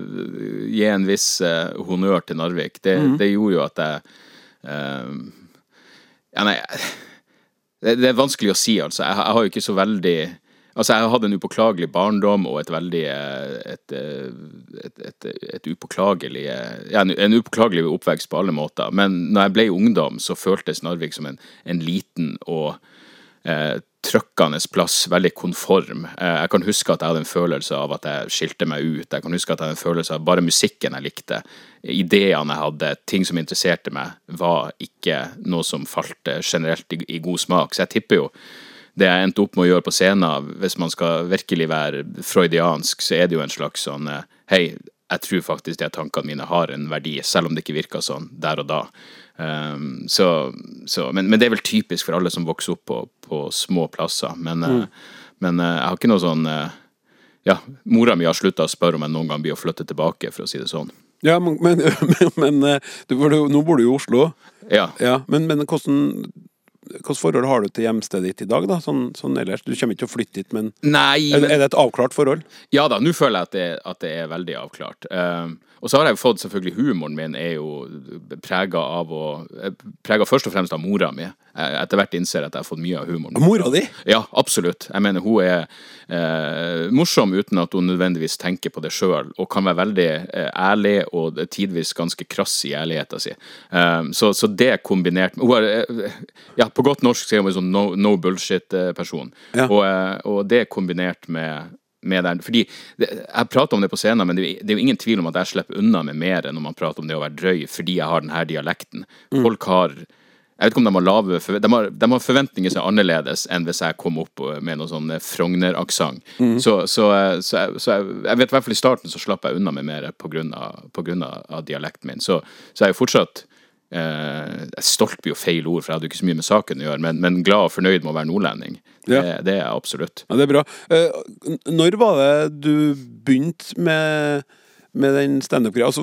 gi en viss uh, honnør til Narvik. Det, det gjorde jo at jeg Ja, nei det, det er vanskelig å si, altså. Jeg, jeg har jo ikke så veldig Altså, jeg hadde en upåklagelig barndom og et veldig eh, et, eh, et, et, et upåklagelig eh, Ja, en, upåklagelig oppvekst på alle måter. Men når jeg ble ungdom, så føltes Narvik som en, en liten og eh, trøkkende plass, veldig konform. Eh, jeg kan huske at jeg hadde en følelse av at jeg skilte meg ut. Jeg kan huske at jeg hadde en følelse av bare musikken jeg likte, ideene jeg hadde, ting som interesserte meg, var ikke noe som falt generelt i, i god smak. Så jeg tipper jo det jeg endte opp med å gjøre på scenen, hvis man skal virkelig være freudiansk, så er det jo en slags sånn eh, Hei, jeg tror faktisk de tankene mine har en verdi, selv om det ikke virker sånn der og da. Um, så, så, men, men det er vel typisk for alle som vokser opp på, på små plasser. Men, eh, men uh, jeg har ikke noe sånn uh, Ja, mora mi har slutta å spørre om jeg noen gang blir å flytte tilbake, for å si det sånn. Ja, men, men, *laughs* men, du, nå bor du i Oslo. Ja. Ja, men, men hvordan Hvilket forhold har du til hjemstedet ditt i dag, da? Sånn, sånn ellers? Du kommer ikke til å flytte dit, men Nei, er, det- er det et avklart forhold? Ja da, nå føler jeg at det, at det er veldig avklart. Eh, og så har jeg jo fått selvfølgelig Humoren min er jo prega av å Prega først og fremst av mora mi. Jeg etter hvert innser at jeg har fått mye av humoren. Mora di? Ja, absolutt. Jeg mener hun er eh, morsom uten at hun nødvendigvis tenker på det sjøl, og kan være veldig eh, ærlig og tidvis ganske krass i ærligheta si. Um, så, så, det kombinert med Hun er eh, ja, på godt norsk sier hun en sånn no, no bullshit-person. Ja. Og, og det kombinert med med der. Fordi det, Jeg prater om det på scenen, men det, det, er jo ingen tvil om at jeg slipper unna med mer enn når man prater om det å være drøy, fordi jeg har denne dialekten. Mm. Folk har jeg vet ikke om de har lave de har, de har forventninger som er annerledes enn hvis jeg kom opp med noe sånn Frogner-aksent. Mm. Så, så, så, så, jeg, jeg vet i hvert fall i starten så slapp jeg unna med mer på grunn av, på grunn av, av dialekten min. Så, så jeg er jo fortsatt eh, Stolt blir jo feil ord, for jeg hadde jo ikke så mye med saken å gjøre, men, men glad og fornøyd med å være nordlending. Ja. Det, det, er jeg absolutt. Ja, det er bra. Eh, når var det du begynte med, med den standup-greia? Altså,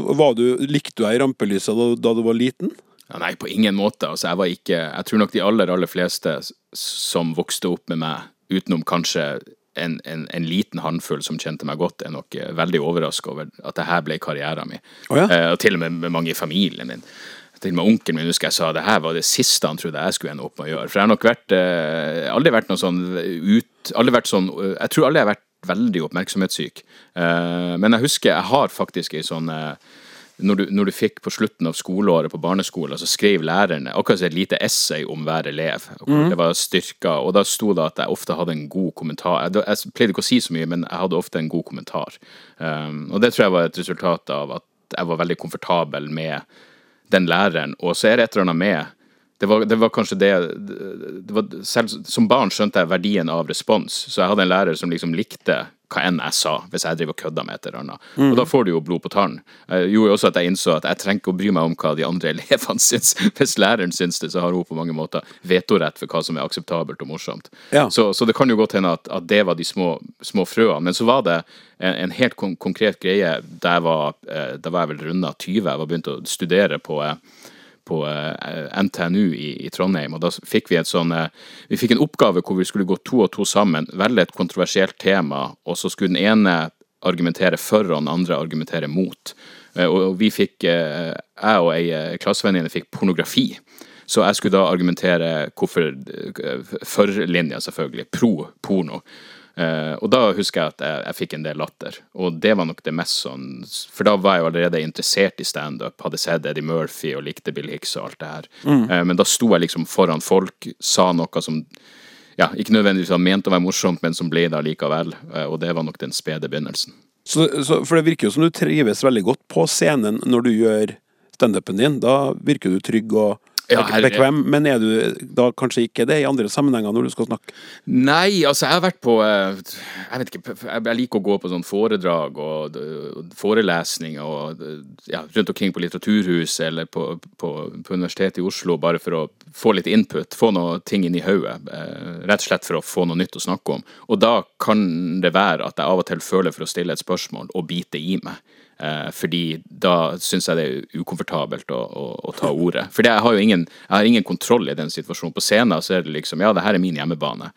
likte du deg i rampelyset da, da du var liten? Ja, nei, på ingen måte. Altså, jeg var ikke Jeg tror nok de aller, aller fleste som vokste opp med meg, utenom kanskje en, en, en liten håndfull som kjente meg godt, er nok eh, veldig overraska over at det her ble karrieren min. Oh, ja. eh, og til og med med mange i familien min. Til og med onkelen min husker jeg sa det her var det siste han trodde jeg skulle ende opp med å gjøre. For jeg har nok vært eh, aldri vært noe sånn ut Aldri vært sånn Jeg tror aldri jeg har vært veldig oppmerksomhetssyk. Eh, men jeg husker jeg har faktisk ei sånn eh, når du, når du, fikk på slutten av skoleåret på barneskolen, så skrev lærerne akkurat et lite essay om hver elev. Mm. Det var styrka, og da sto det at jeg ofte hadde en god kommentar. Jeg, jeg pleide ikke å si så mye, men jeg hadde ofte en god kommentar. Um, og det tror jeg var et resultat av at jeg var veldig komfortabel med den læreren. Og så er det et eller annet med det var, det var, kanskje det, det var, Selv som barn skjønte jeg verdien av respons, så jeg hadde en lærer som liksom likte hva enn jeg sa, hvis jeg driver og kødder med et eller annet. Mm. Og da får du jo blod på tann. Det gjorde også at jeg innså at jeg trenger ikke å bry meg om hva de andre *laughs* elevene syns. Hvis læreren syns det, så har hun på mange måter vetorett for hva som er akseptabelt og morsomt. Ja. Så, så, det kan jo godt hende at, at det var de små, små, frøene. Men så var det en, en helt kon konkret greie da jeg var, eh, da var jeg vel runda 20, jeg var begynt å studere på eh, på eh, NTNU i, Trondheim. og Da fikk vi sånn, eh, vi fikk en oppgave hvor vi skulle gå to og to sammen, velge et kontroversielt tema, og så skulle den ene argumentere for, og den andre argumentere mot. Eh, og vi fikk, jeg og ei klassevenninne fikk pornografi. Så jeg skulle da argumentere hvorfor for-linja, selvfølgelig. Pro porno. Uh, og da husker jeg at jeg, jeg, fikk en del latter, og det var nok det mest sånn For da var jeg jo allerede interessert i standup, hadde sett Eddie Murphy og likte Bill Hicks og alt det her. Mm. Uh, men da sto jeg liksom foran folk, sa noe som ja, ikke nødvendigvis var ment å være morsomt, men som ble det likevel, uh, og det var nok den spede begynnelsen. Så, så, for det virker jo som du trives veldig godt på scenen når du gjør standupen din. Da virker du trygg og ja, bekvem, men er du da kanskje ikke det i andre sammenhenger når du skal snakke? Nei, altså jeg har vært på eh, Jeg vet ikke, jeg liker å gå på sånn foredrag og forelesninger og ja, rundt omkring på litteraturhus eller på, på, på, Universitetet i Oslo bare for å få litt input, få noe ting inn i hodet. Eh, rett og slett for å få noe nytt å snakke om. Og da kan det være at jeg av og til føler for å stille et spørsmål og bite i meg. Eh, fordi da syns jeg det er ukomfortabelt å, å, å ta ordet. Fordi jeg har jo ingen, har ingen kontroll i den situasjonen. På scenen så er det liksom Ja, det her er min hjemmebane.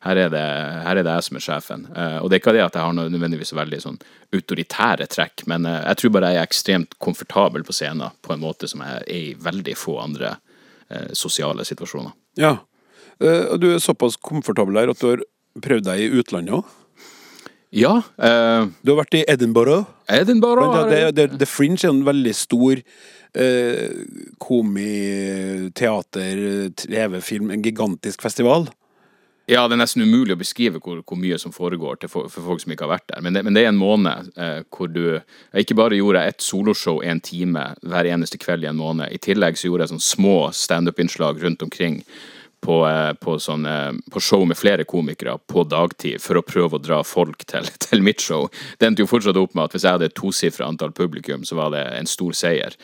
Her er det, her er det jeg som er sjefen. Uh, og det er ikke det at jeg har noe nødvendigvis veldig sånn autoritære trekk, men uh, jeg tror bare jeg er ekstremt komfortabel på scenen på en måte som jeg er i veldig få andre uh, sosiale situasjoner. Ja. du er såpass komfortabel der at du har prøvd deg i utlandet òg? Ja. Uh, du har vært i Edinburgh. Edinburgh det, det, det, The Fringe er en veldig stor uh, komi, teater, TV-film, en gigantisk festival. Ja, det er nesten umulig å beskrive hvor, hvor mye som foregår for, for, folk som ikke har vært der. Men det, men det er en måned eh, hvor du Ikke bare gjorde jeg et soloshow en time hver eneste kveld i en måned. I tillegg så gjorde jeg sånn små standup-innslag rundt omkring på, eh, på, sånne, på, show med flere komikere på dagtid for å prøve å dra folk til, *laughs* til mitt show. Det endte jo fortsatt opp med at hvis jeg hadde et tosifra antall publikum, så var det en stor seier.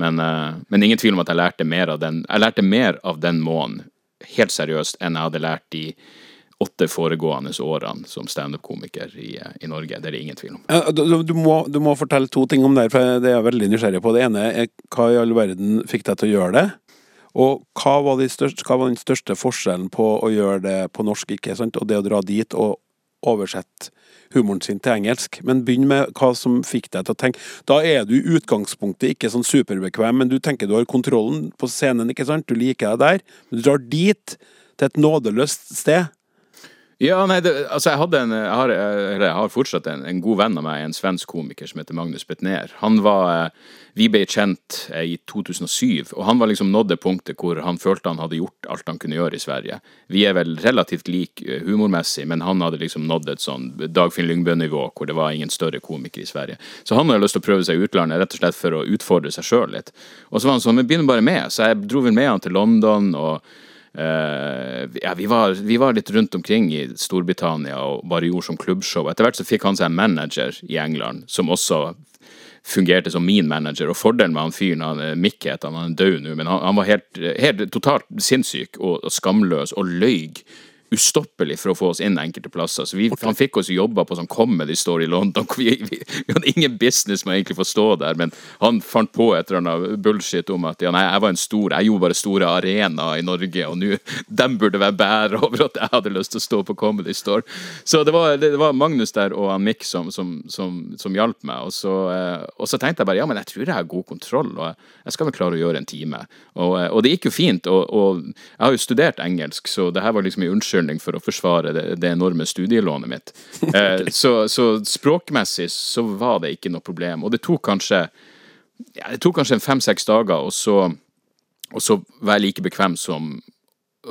Men, eh, men, ingen tvil om at jeg lærte mer av den Jeg lærte mer av den måneden, helt seriøst, enn jeg hadde lært de åtte foregående årene som standup-komiker i, eh, i, Norge. Det er det ingen tvil om. Du, du, må, du, må, fortelle to ting om det, for det er jeg veldig nysgjerrig på. Det ene er hva i all verden fikk deg til å gjøre det? Og hva var, de største, hva var, den største forskjellen på å gjøre det på norsk ikke sant? og det å dra dit, og, oversette humoren sin til engelsk. Men begynn med hva som fikk deg til å tenke. Da er du i utgangspunktet ikke sånn superbekvem, men du tenker du har kontrollen på scenen, ikke sant? Du liker deg der. Men du drar dit, til et nådeløst sted. Ja, nei, det, altså jeg hadde en jeg har, eller jeg har fortsatt en, en, god venn av meg, en svensk komiker som heter Magnus Betnér. Han var eh, Vi ble kjent eh, i 2007, og han var liksom nådd det punktet hvor han følte han hadde gjort alt han kunne gjøre i Sverige. Vi er vel relativt like eh, humormessig, men han hadde liksom nådd et sånn Dagfinn Lyngbø-nivå hvor det var ingen større komiker i Sverige. Så han hadde lyst til å prøve seg i utlandet rett og slett for å utfordre seg sjøl litt. Og så var han sånn, men begynner bare med. Så jeg dro vel med han til London. og ja, vi var, vi var, litt rundt omkring i Storbritannia og bare gjorde som klubbshow. Etter hvert så fikk han seg en manager i England som også fungerte som min manager. Og fordelen med han fyren, han Mick het han, han er død nå, men han, han var helt, helt, totalt sinnssyk og, og skamløs og løy ustoppelig for å få oss inn enkelte plasser. Så vi, Han fikk oss jobba på sånn Comedy Store i London. *laughs* Vi, vi, vi, hadde ingen business med å egentlig få stå der, men han fant på et eller annet bullshit om at ja, nei, jeg var en stor, jeg gjorde bare store arenaer i Norge, og nå *laughs* dem burde være bære *laughs* over at jeg hadde lyst til å stå på Comedy Store. Så det var, det var Magnus der og han Mick som, som, som, som hjalp meg. Og så, eh, og så, tenkte jeg bare ja, men jeg tror jeg har god kontroll, og jeg skal vel klare å gjøre en time. Og, eh, og det gikk jo fint. Og, og, jeg har jo studert engelsk, så det her var liksom en unnskyldning for å forsvare det, det enorme studielånet mitt. *laughs* Eh, så, så, språkmessig så var det ikke noe problem. Og det tok kanskje ja, det tok kanskje fem-seks dager, og så, og så var jeg like bekvem som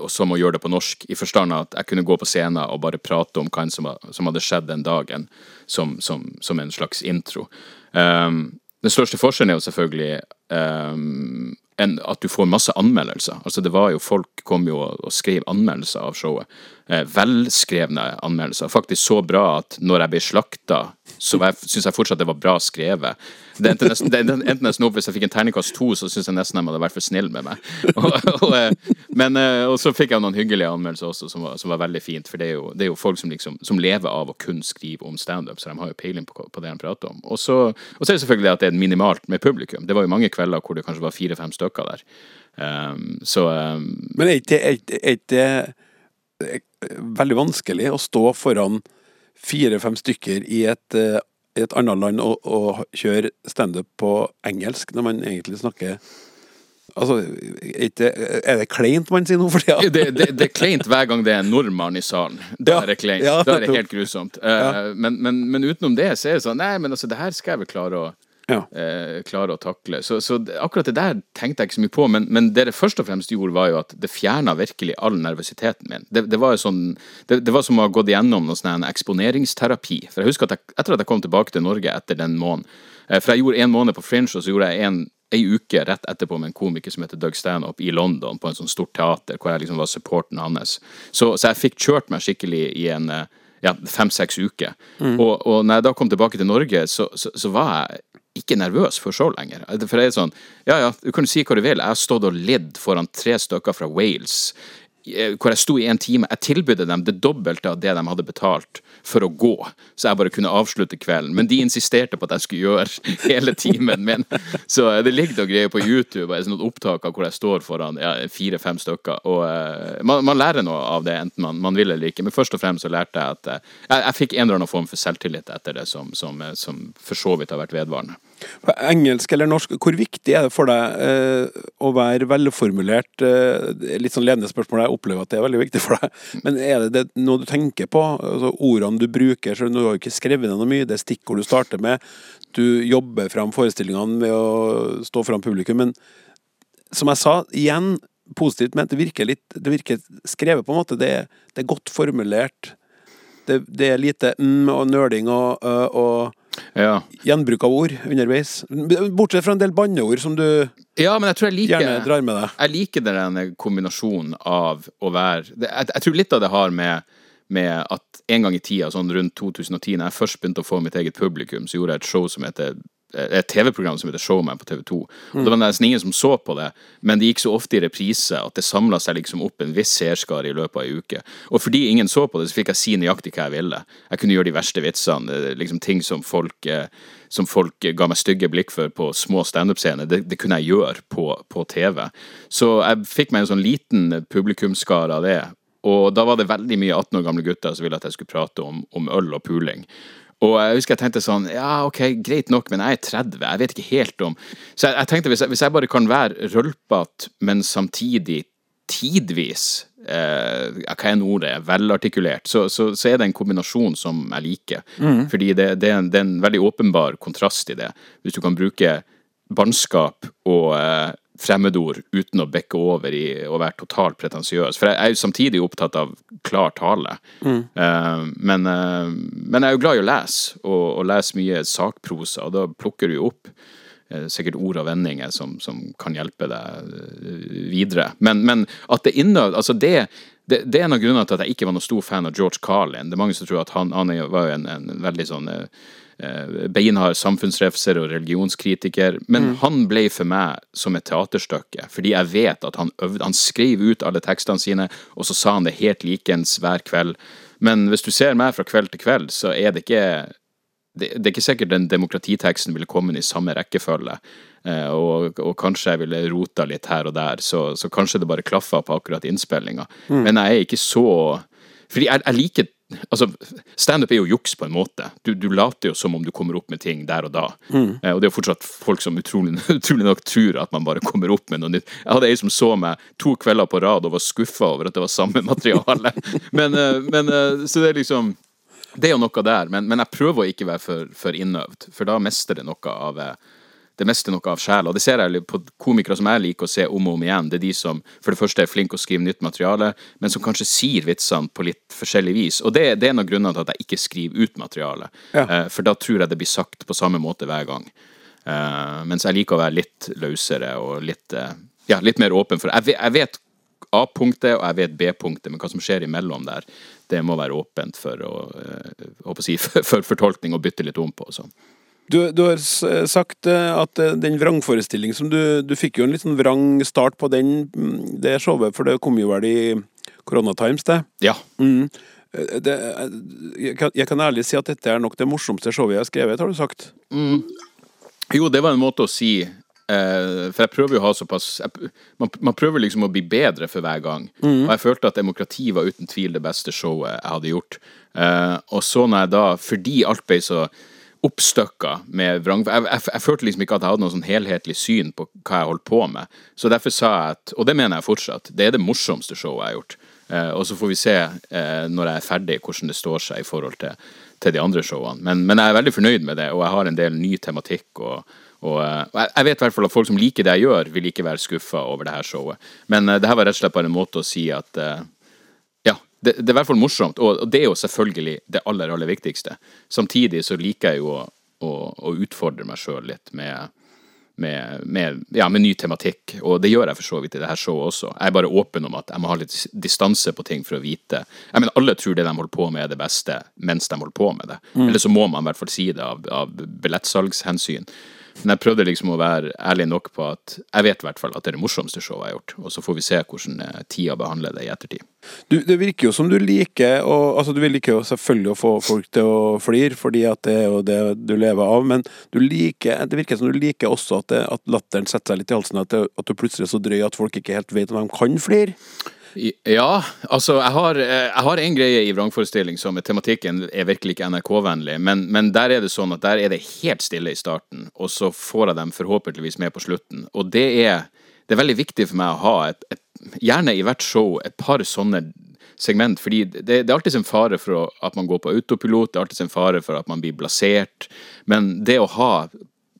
som å gjøre det på norsk, i forstand at jeg kunne gå på scenen og bare prate om hva som, som hadde skjedd den dagen, som, som, som en slags intro. Um, den største forskjellen er jo selvfølgelig um, en, at du får masse anmeldelser. Altså det var jo Folk kom jo og skrev anmeldelser av showet. Eh, velskrevne anmeldelser. Faktisk så bra at når jeg ble slakta, så syns jeg fortsatt det var bra skrevet. Det endte nesten, det endte nesten opp Hvis jeg fikk en terningkast to, så syns jeg nesten de hadde vært for snill med meg. *laughs* Og, og, eh, men, eh, og så fikk jeg noen hyggelige anmeldelser også, som var, som var veldig fint. For det er, jo, det er jo, folk som, liksom, som lever av å kun skrive om standup, så de har jo peiling på, på det de prater om. Og så, og så er det selvfølgelig at det er minimalt med publikum. Det var jo mange kvelder hvor det kanskje var fire-fem stykker der. Um, så um, Men er ikke det veldig vanskelig å stå foran fire-fem stykker i et uh, i et annet land og, og kjøre standup på engelsk når man egentlig snakker Altså, er det kleint man sier nå for tida? Det, det, det, er kleint hver gang det er en nordmann i salen. Da ja, er det kleint. Ja, da er det helt grusomt. Uh, ja. men, men, men, utenom det så er det sånn Nei, men altså, det her skal jeg vel klare å ja. eh, klare å takle. Så, så, akkurat det der tenkte jeg ikke så mye på, men, men, det det først og fremst gjorde, var jo at det fjerna virkelig all nervøsiteten min. Det, det var jo sånn det, det, var som å ha gått igjennom noe sånn eksponeringsterapi. For jeg husker at jeg, etter at jeg kom tilbake til Norge etter den måneden eh, For jeg gjorde en måned på Fringe, og så gjorde jeg en ei uke rett etterpå med en komiker som heter Doug Stanhope i London, på en sånn stort teater, hvor jeg liksom var supporten hans. Så, så jeg fikk kjørt meg skikkelig i en eh, ja, fem-seks uker. Mm. Og, og når jeg da kom tilbake til Norge, så, så, så var jeg ikke nervøs for show lenger. For det er sånn, ja ja, du kan si hva du vil. Jeg har stått og ledd foran tre stykker fra Wales hvor jeg sto i en time. Jeg tilbød dem det dobbelte av det de hadde betalt for å gå, så jeg bare kunne avslutte kvelden. Men de insisterte på at jeg skulle gjøre *laughs* hele timen min. Så eh, det ligger noen greier på YouTube, et sånt opptak av hvor jeg står foran ja, fire-fem stykker. Og uh, man, man, lærer noe av det, enten man, man, vil eller ikke. Men først og fremst så lærte jeg at uh, jeg, jeg, fikk en eller annen form for selvtillit etter det, som, som, som for så vidt har vært vedvarende. På engelsk eller norsk, hvor viktig er det for deg eh, å være velformulert? Eh, litt sånn ledende spørsmål, jeg opplever at det er veldig viktig for deg. Men er det, det noe du tenker på? Altså, ordene du bruker, så du har ikke skrevet ned noe mye, det er stikkord du starter med. Du jobber fram forestillingene ved å stå fram publikum. Men som jeg sa, igjen positivt ment, det virker litt Det virker skrevet, på en måte. Det, det er godt formulert. Det, det, er lite mm og nøling og, og ja. Gjenbruk av ord underveis. Bortsett fra en del banneord som du ja, men jeg tror jeg liker, gjerne drar med deg. Jeg liker den kombinasjonen av å være jeg, jeg, tror litt av det har med, med at en gang i tida, sånn rundt 2010, da jeg først begynte å få mitt eget publikum, så gjorde jeg et show som heter et TV-program som heter Showman på TV2. Og Det var nesten ingen som så på det, men det gikk så ofte i reprise at det samla seg liksom opp en viss seerskare i løpet av ei uke. Og fordi ingen så på det, så fikk jeg si nøyaktig hva jeg ville. Jeg kunne gjøre de verste vitsene, liksom ting som folk, eh, som folk ga meg stygge blikk for på små standup-scener. Det, det, kunne jeg gjøre på, på, TV. Så jeg fikk meg en sånn liten publikumsskare av det. og da var det veldig mye 18 år gamle gutter som ville at jeg skulle prate om, om øl og puling. Og jeg husker jeg tenkte sånn Ja, ok, greit nok, men jeg er 30. Jeg vet ikke helt om Så jeg, jeg tenkte hvis jeg, hvis jeg bare kan være rølpete, men samtidig tidvis eh, Hva enn ordet er, velartikulert, så, så, så, er det en kombinasjon som jeg liker. Mm. Fordi det, det, er en, det, er en, veldig åpenbar kontrast i det. Hvis du kan bruke barnskap og eh, fremmedord uten å bekke over i å være totalt pretensiøs. For jeg er jo samtidig opptatt av klar tale. Mm. Uh, men, uh, men, jeg er jo glad i å lese, og, og lese mye sakprosa, og da plukker du jo opp uh, sikkert ord og vendinger som, som kan hjelpe deg videre. Men, men at det innøvd Altså, det, det, det, er en av grunnene til at jeg ikke var noen stor fan av George Carlin. Det er mange som tror at han, han var en, en veldig sånn Eh, beinhard samfunnsrefser og religionskritiker. Men mm. han ble for meg som et teaterstykke, fordi jeg vet at han øvde Han skrev ut alle tekstene sine, og så sa han det helt likens hver kveld. Men hvis du ser meg fra kveld til kveld, så er det ikke det, det er ikke sikkert den demokratiteksten ville kommet i samme rekkefølge. Eh, og, og, kanskje jeg ville rota litt her og der, så, så kanskje det bare klaffa på akkurat innspillinga. Mm. Men jeg er ikke så Fordi jeg, jeg liker Altså, Standup er jo juks på en måte. Du, du, later jo som om du kommer opp med ting der og da. Mm. Eh, og det er jo fortsatt folk som utrolig, *laughs* utrolig, nok tror at man bare kommer opp med noe nytt. Jeg hadde ei som så meg to kvelder på rad og var skuffa over at det var samme *laughs* materiale. men, eh, men, eh, så det er liksom Det er jo noe der. Men, men jeg prøver å ikke være for, for innøvd, for da mister det noe av det meste noe av sjela. Og det ser jeg på komikere som jeg liker å se om og om igjen. Det er de som for det første er flinke å skrive nytt materiale, men som kanskje sier vitsene på litt forskjellig vis. Og det, det er en av grunnene til at jeg ikke skriver ut materiale. Ja. Uh, for da tror jeg det blir sagt på samme måte hver gang. Uh, mens jeg liker å være litt løsere og litt, uh, ja, litt mer åpen for Jeg jeg vet A-punktet og jeg vet B-punktet, men hva som skjer imellom der, det må være åpent for, å, å si, *laughs* for fortolkning og bytte litt om på. Sånn. Du, du, har sagt eh, at eh, den vrangforestillingen som du Du fikk jo en litt sånn vrang start på den, mm, det showet, for det kom jo vel i Corona Times, det? Ja. Mm. Eh, det, jeg, kan, jeg, kan, ærlig si at dette er nok det morsomste showet jeg har skrevet, har du sagt? Mm. Jo, det var en måte å si eh, For jeg prøver jo å ha såpass jeg, man, man, prøver liksom å bli bedre for hver gang. Mm. Og jeg følte at Demokrati var uten tvil det beste showet jeg hadde gjort. Eh, og så når jeg da, fordi alt ble så oppstykka med vrang... Jeg, jeg, jeg, følte liksom ikke at jeg hadde noe sånn helhetlig syn på hva jeg holdt på med. Så derfor sa jeg at, og det mener jeg fortsatt, det er det morsomste showet jeg har gjort. Eh, og så får vi se eh, når jeg er ferdig, hvordan det står seg i forhold til, til de andre showene. Men, men, jeg er veldig fornøyd med det, og jeg har en del ny tematikk. og, og, eh, jeg vet i hvert fall at folk som liker det jeg gjør, vil ikke være skuffa over det her showet. Men uh, det her var rett og slett bare en måte å si at uh, det, det, er i hvert fall morsomt, og, det er jo selvfølgelig det aller, aller viktigste. Samtidig så liker jeg jo å, å, å utfordre meg sjøl litt med, med, med, ja, med, ny tematikk, og det gjør jeg for så vidt i det her showet også. Jeg er bare åpen om at jeg må ha litt distanse på ting for å vite. Jeg mener, Alle tror det de holder på med, er det beste mens de holder på med det. Mm. Eller så må man i hvert fall si det av, av billettsalgshensyn. Men jeg prøvde liksom å være ærlig nok på at jeg vet i hvert fall at det er det morsomste showet jeg har gjort. Og så får vi se hvordan eh, tida behandler det i ettertid. Du, det virker jo som du liker å Altså, du liker jo selvfølgelig å få folk til å flire, fordi at det er jo det du lever av, men du liker, det virker som du liker også at, det, at latteren setter seg litt i halsen, at, det, at du plutselig er så drøy at folk ikke helt vet om de kan flire. Ja, altså jeg har, eh, jeg en greie i vrangforestilling som tematikken er virkelig ikke NRK-vennlig, men, men, der er det sånn at der er det helt stille i starten, og så får jeg dem forhåpentligvis med på slutten. Og det er, det er veldig viktig for meg å ha et, et, gjerne i hvert show et par sånne segment, fordi det, det er alltid en fare for at man går på autopilot, det er alltid en fare for at man blir blasert, men det å ha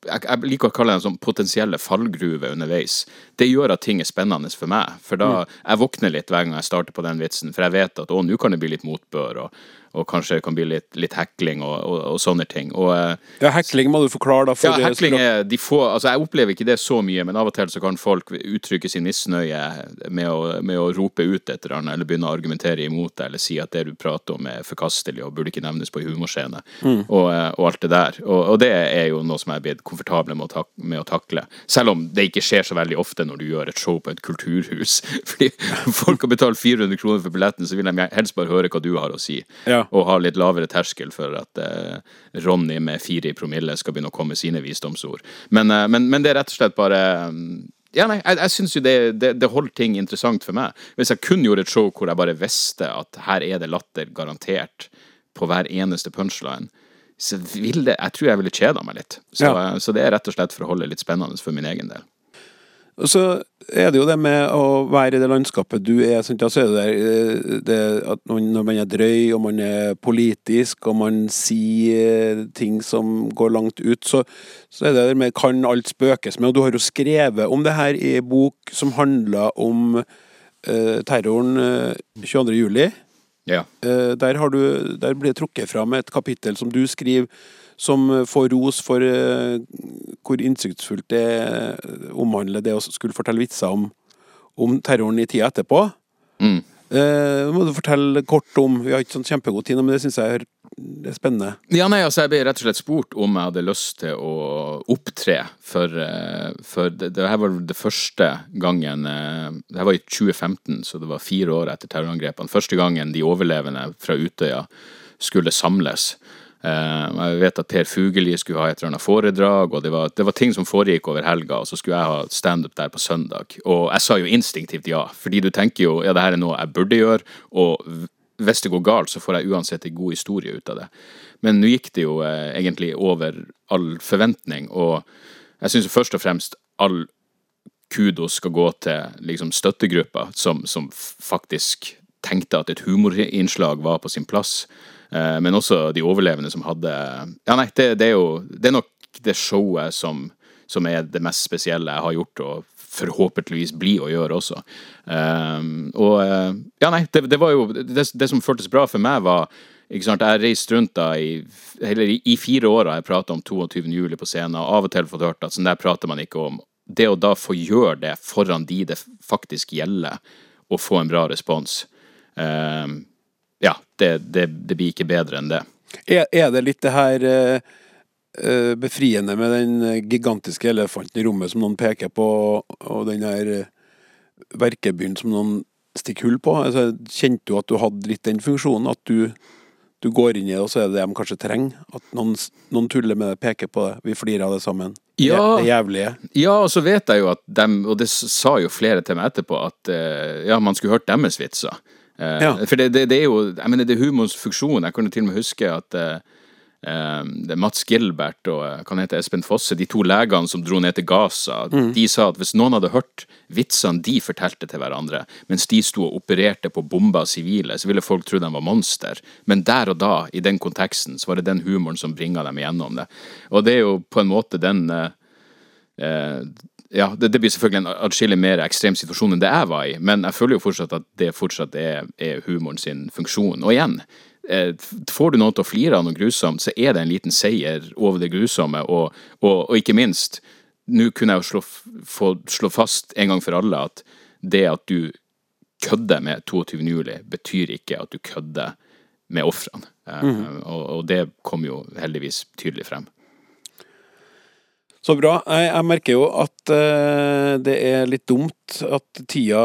jeg, liker å kalle det en sånn potensielle fallgruve underveis. Det gjør at ting er spennende for meg. For da mm. jeg våkner litt hver gang jeg starter på den vitsen, for jeg vet at å, nå kan det bli litt motbør. og og kanskje det kan bli litt, litt hekling og, og, og, sånne ting. Og, eh, ja, hekling må du forklare, da. For ja, hekling er de få Altså, jeg opplever ikke det så mye, men av og til så kan folk uttrykke sin misnøye med å, med å rope ut et eller annet, eller begynne å argumentere imot det, eller si at det du prater om er forkastelig og burde ikke nevnes på en humorscene, mm. og, eh, og, alt det der. Og, det er jo noe som jeg er blitt komfortabel med med å takle. Selv om det ikke skjer så veldig ofte når du gjør et show på et kulturhus. *laughs* Fordi folk har betalt 400 kroner for billetten, så vil de helst bare høre hva du har å si. Ja og har litt lavere terskel for at eh, Ronny med fire i promille skal begynne å komme med sine visdomsord. Men, eh, men, men, det er rett og slett bare mm, ja, nei, jeg, jeg syns jo det, det, det holder ting interessant for meg. Hvis jeg kun gjorde et show hvor jeg bare visste at her er det latter garantert på hver eneste punchline, så vil det Jeg tror jeg ville kjeda meg litt. Så, Ja. så det er rett og slett for å holde litt spennende for min egen del. Og så er det jo det med å være i det landskapet du er, ja, så er det der, eh, det at når man er drøy, og man er politisk, og man sier ting som går langt ut, så, så er det der med kan alt spøkes med. Og du har jo skrevet om det her i bok som handler om eh, terroren eh, 22. juli. Ja. Eh, der, har du, der blir det trukket fram et kapittel som du skriver, som eh, får ros for eh, hvor innsiktsfullt det eh, omhandler det å skulle fortelle vitser om, om terroren i tida etterpå. Mm. Eh, må du fortelle kort om Vi har ikke sånn kjempegod tid men det syns jeg er, det er spennende. Ja, nei, altså Jeg ble rett og slett spurt om jeg hadde lyst til å opptre for, for det, det her var det første gangen Det her var i 2015, så det var fire år etter terrorangrepene. Første gangen de overlevende fra Utøya skulle samles. Eh, Jeg vet at Per Fugelli skulle ha et eller annet foredrag, og det var, det var ting som foregikk over helga, og så skulle jeg ha standup der på søndag. Og jeg sa jo instinktivt ja, fordi du tenker jo ja, det her er noe jeg burde gjøre, og hvis det går galt, så får jeg uansett en god historie ut av det. Men nå gikk det jo eh, egentlig over all forventning, og jeg syns først og fremst all kudos skal gå til liksom, støttegruppa, som, som faktisk tenkte at et humorinnslag var på sin plass. Eh, men også de overlevende som hadde Ja, nei, det, det er jo Det er nok det showet som, som er det mest spesielle jeg har gjort, og forhåpentligvis blir å gjøre også. Um, og eh, Ja, nei, det, det var jo det, det som føltes bra for meg, var ikke sant, Jeg reiste rundt da i, i, i fire år har jeg prata om 22. juli på scenen, og av og til fått hørt at sånn der prater man ikke om. Det å da få gjøre det foran de det faktisk gjelder, og få en bra respons eh, Ja, det, det, det blir ikke bedre enn det. Er, er det litt det her eh, befriende med den gigantiske elefanten i rommet som noen peker på, og den der eh, verkebyen som noen stikker hull på? Altså, kjente du at du hadde litt den funksjonen? At du, du går inn i det, og så er det det de kanskje trenger? At noen, noen tuller med det, peker på det, vi flirer av det sammen? Ja. Det jævlige. Ja, og så vet jeg jo at dem, og det sa jo flere til meg etterpå, at ja, man skulle hørt deres vitser. Eh, Ja. For det, det, det er jo Jeg mener, det er humorens funksjon. Jeg kunne til og med huske at det er Mats Gilbert og kan hete Espen Fosse, de to legene som dro ned til Gaza, de sa at hvis noen hadde hørt vitsene de fortalte til hverandre, mens de sto og opererte på bomba sivile, så ville folk tro de var monster. Men der og da, i den konteksten, så var det den humoren som bringa dem igjennom det. Og det er jo på en måte den uh, eh, ja, det, det blir selvfølgelig en atskillig mer ekstrem situasjon enn det jeg var i, men jeg føler jo fortsatt at det fortsatt er, er humoren sin funksjon. Og igjen, eh, får du noen til å flire av noe grusomt, så er det en liten seier over det grusomme, og, og, og ikke minst, nå kunne jeg jo slå, få slå fast en gang for alle at det at du kødder med 22. juli, betyr ikke at du kødder med ofrene. Eh, og, og det kom jo heldigvis tydelig frem. Så bra. Jeg, jeg merker jo at uh, det er litt dumt at tida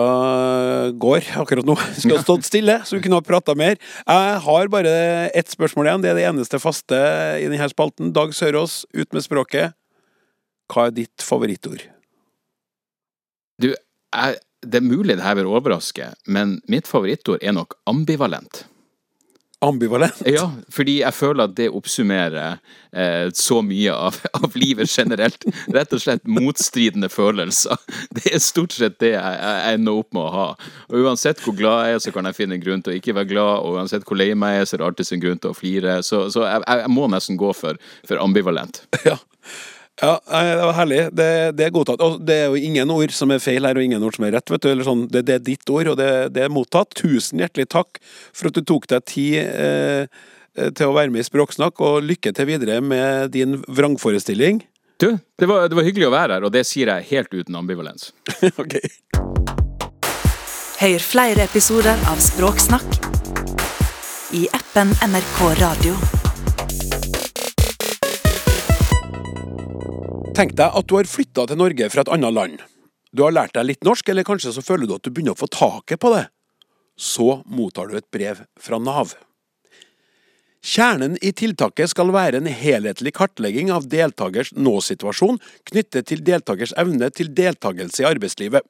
går akkurat nå. *laughs* Skulle ha stått stille, så vi kunne ha prata mer. Jeg har bare ett spørsmål igjen. Det er det eneste faste i denne spalten. Dag Sørås, ut med språket. Hva er ditt favorittord? Du, jeg, det er mulig det her vil overraske, men mitt favorittord er nok ambivalent. Ambivalent. Ja, fordi jeg føler at det oppsummerer eh, så mye av, av livet generelt. Rett og slett motstridende følelser. Det er stort sett det jeg, jeg ender opp med å ha. Og uansett hvor glad jeg er, så kan jeg finne en grunn til å ikke være glad, og uansett hvor lei meg er, så er det alltid en grunn til å flire. Så, så jeg, jeg må nesten gå for, for ambivalent. Ja. Ja, det var herlig. Det, det er godtatt. Og det er jo ingen ord som er feil her, og ingen ord som er rett. vet du. Eller sånn, det, det er ditt ord, og det, det er mottatt. Tusen hjertelig takk for at du tok deg tid eh, til å være med i Språksnakk, og lykke til videre med din vrangforestilling. Du, det var, det var hyggelig å være her, og det sier jeg helt uten ambivalens. *laughs* ok. Hør flere episoder av Språksnakk i appen NRK Radio. Tenk deg at du har flytta til Norge fra et annet land. Du har lært deg litt norsk, eller kanskje så føler du at du begynner å få taket på det. Så mottar du et brev fra Nav. Kjernen i tiltaket skal være en helhetlig kartlegging av deltakers nåsituasjon knyttet til deltakers evne til deltakelse i arbeidslivet.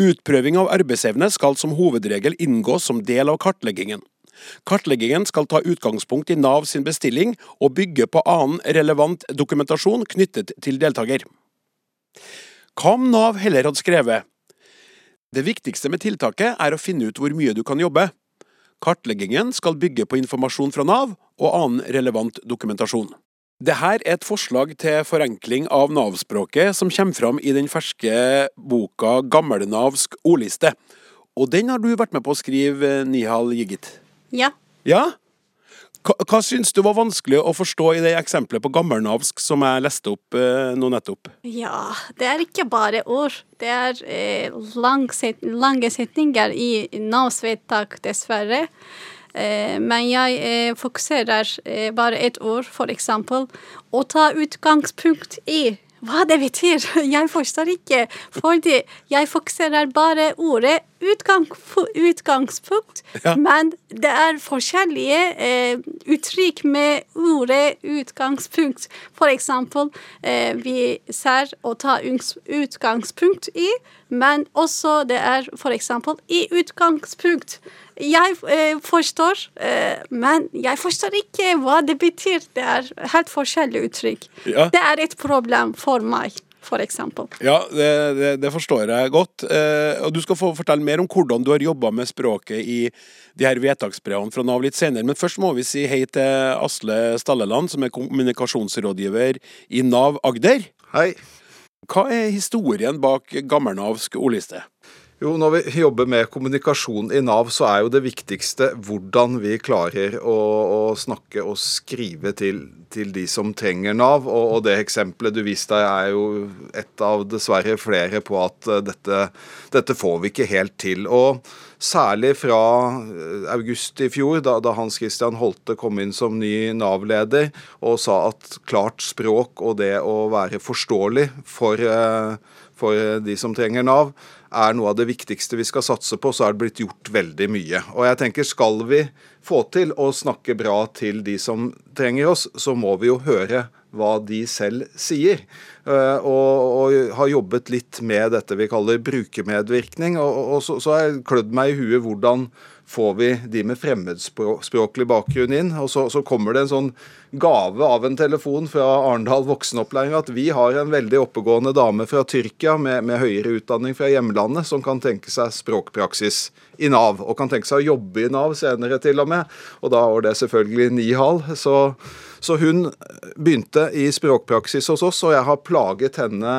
Utprøving av arbeidsevne skal som hovedregel inngå som del av kartleggingen. Kartleggingen skal ta utgangspunkt i Nav sin bestilling og bygge på annen relevant dokumentasjon knyttet til deltaker. Hva om Nav heller hadde skrevet Det viktigste med tiltaket er å finne ut hvor mye du kan jobbe. Kartleggingen skal bygge på informasjon fra Nav og annen relevant dokumentasjon. Dette er et forslag til forenkling av Nav-språket som kommer fram i den ferske boka Gammelnavsk ordliste. Og den har du vært med på å skrive, Nihal Jigit. Ja. Ja? Hva, hva syns du var vanskelig å forstå i det eksempelet på gammelnavsk som jeg leste opp eh, nå nettopp? Ja, det er ikke bare ord. Det er eh, lang set lange setninger i Navs vedtak, dessverre. Eh, men jeg eh, fokuserer eh, bare ett ord, for eksempel. Å ta utgangspunkt i hva det betyr. *laughs* Jeg forstår ikke, fordi jeg fokuserer bare ordet utgang, utgangspunkt. Ja. Men det er forskjellige eh, uttrykk med ordet utgangspunkt. For eksempel, eh, vi ser å ta utgangspunkt i, men også det er for eksempel i utgangspunkt. Jeg eh, forstår, eh, men jeg forstår ikke hva det betyr. Det er helt forskjellige uttrykk. Ja. Det er et problem for meg, for eksempel. Ja, det, det, det forstår jeg godt. Eh, og Du skal få fortelle mer om hvordan du har jobba med språket i de her vedtaksbrevene fra Nav litt senere. Men først må vi si hei til Asle Stalleland, som er kommunikasjonsrådgiver i Nav Agder. Hei. Hva er historien bak gammelnavsk ordliste? Jo, når vi jobber med kommunikasjon i Nav, så er jo det viktigste hvordan vi klarer å, å snakke og skrive til, til de som trenger Nav. Og, og det eksempelet du viste deg er jo et av dessverre flere på at eh, dette, dette får vi ikke helt til. Og særlig fra eh, august i fjor, da, da Hans Christian Holte kom inn som ny Nav-leder og sa at klart språk og det å være forståelig for, eh, for de som trenger Nav, er noe av det viktigste vi skal satse på, så er det blitt gjort veldig mye. Og jeg tenker, skal vi få til å snakke bra til de som trenger oss, så må vi jo høre hva de selv sier. Eh, Og, og har jobbet litt med dette vi kaller brukermedvirkning. Og, og så, så har jeg klødd meg i huet hvordan får vi de med fremmedspråklig bakgrunn inn. Og så, så kommer det en sånn gave av en telefon fra Arendal voksenopplæring at vi har en veldig oppegående dame fra Tyrkia med, med høyere utdanning fra hjemlandet som kan tenke seg språkpraksis i Nav, og kan tenke seg å jobbe i Nav senere til og med. Og da var det selvfølgelig Nihal. Så, så hun begynte i språkpraksis hos oss, og jeg har plaget henne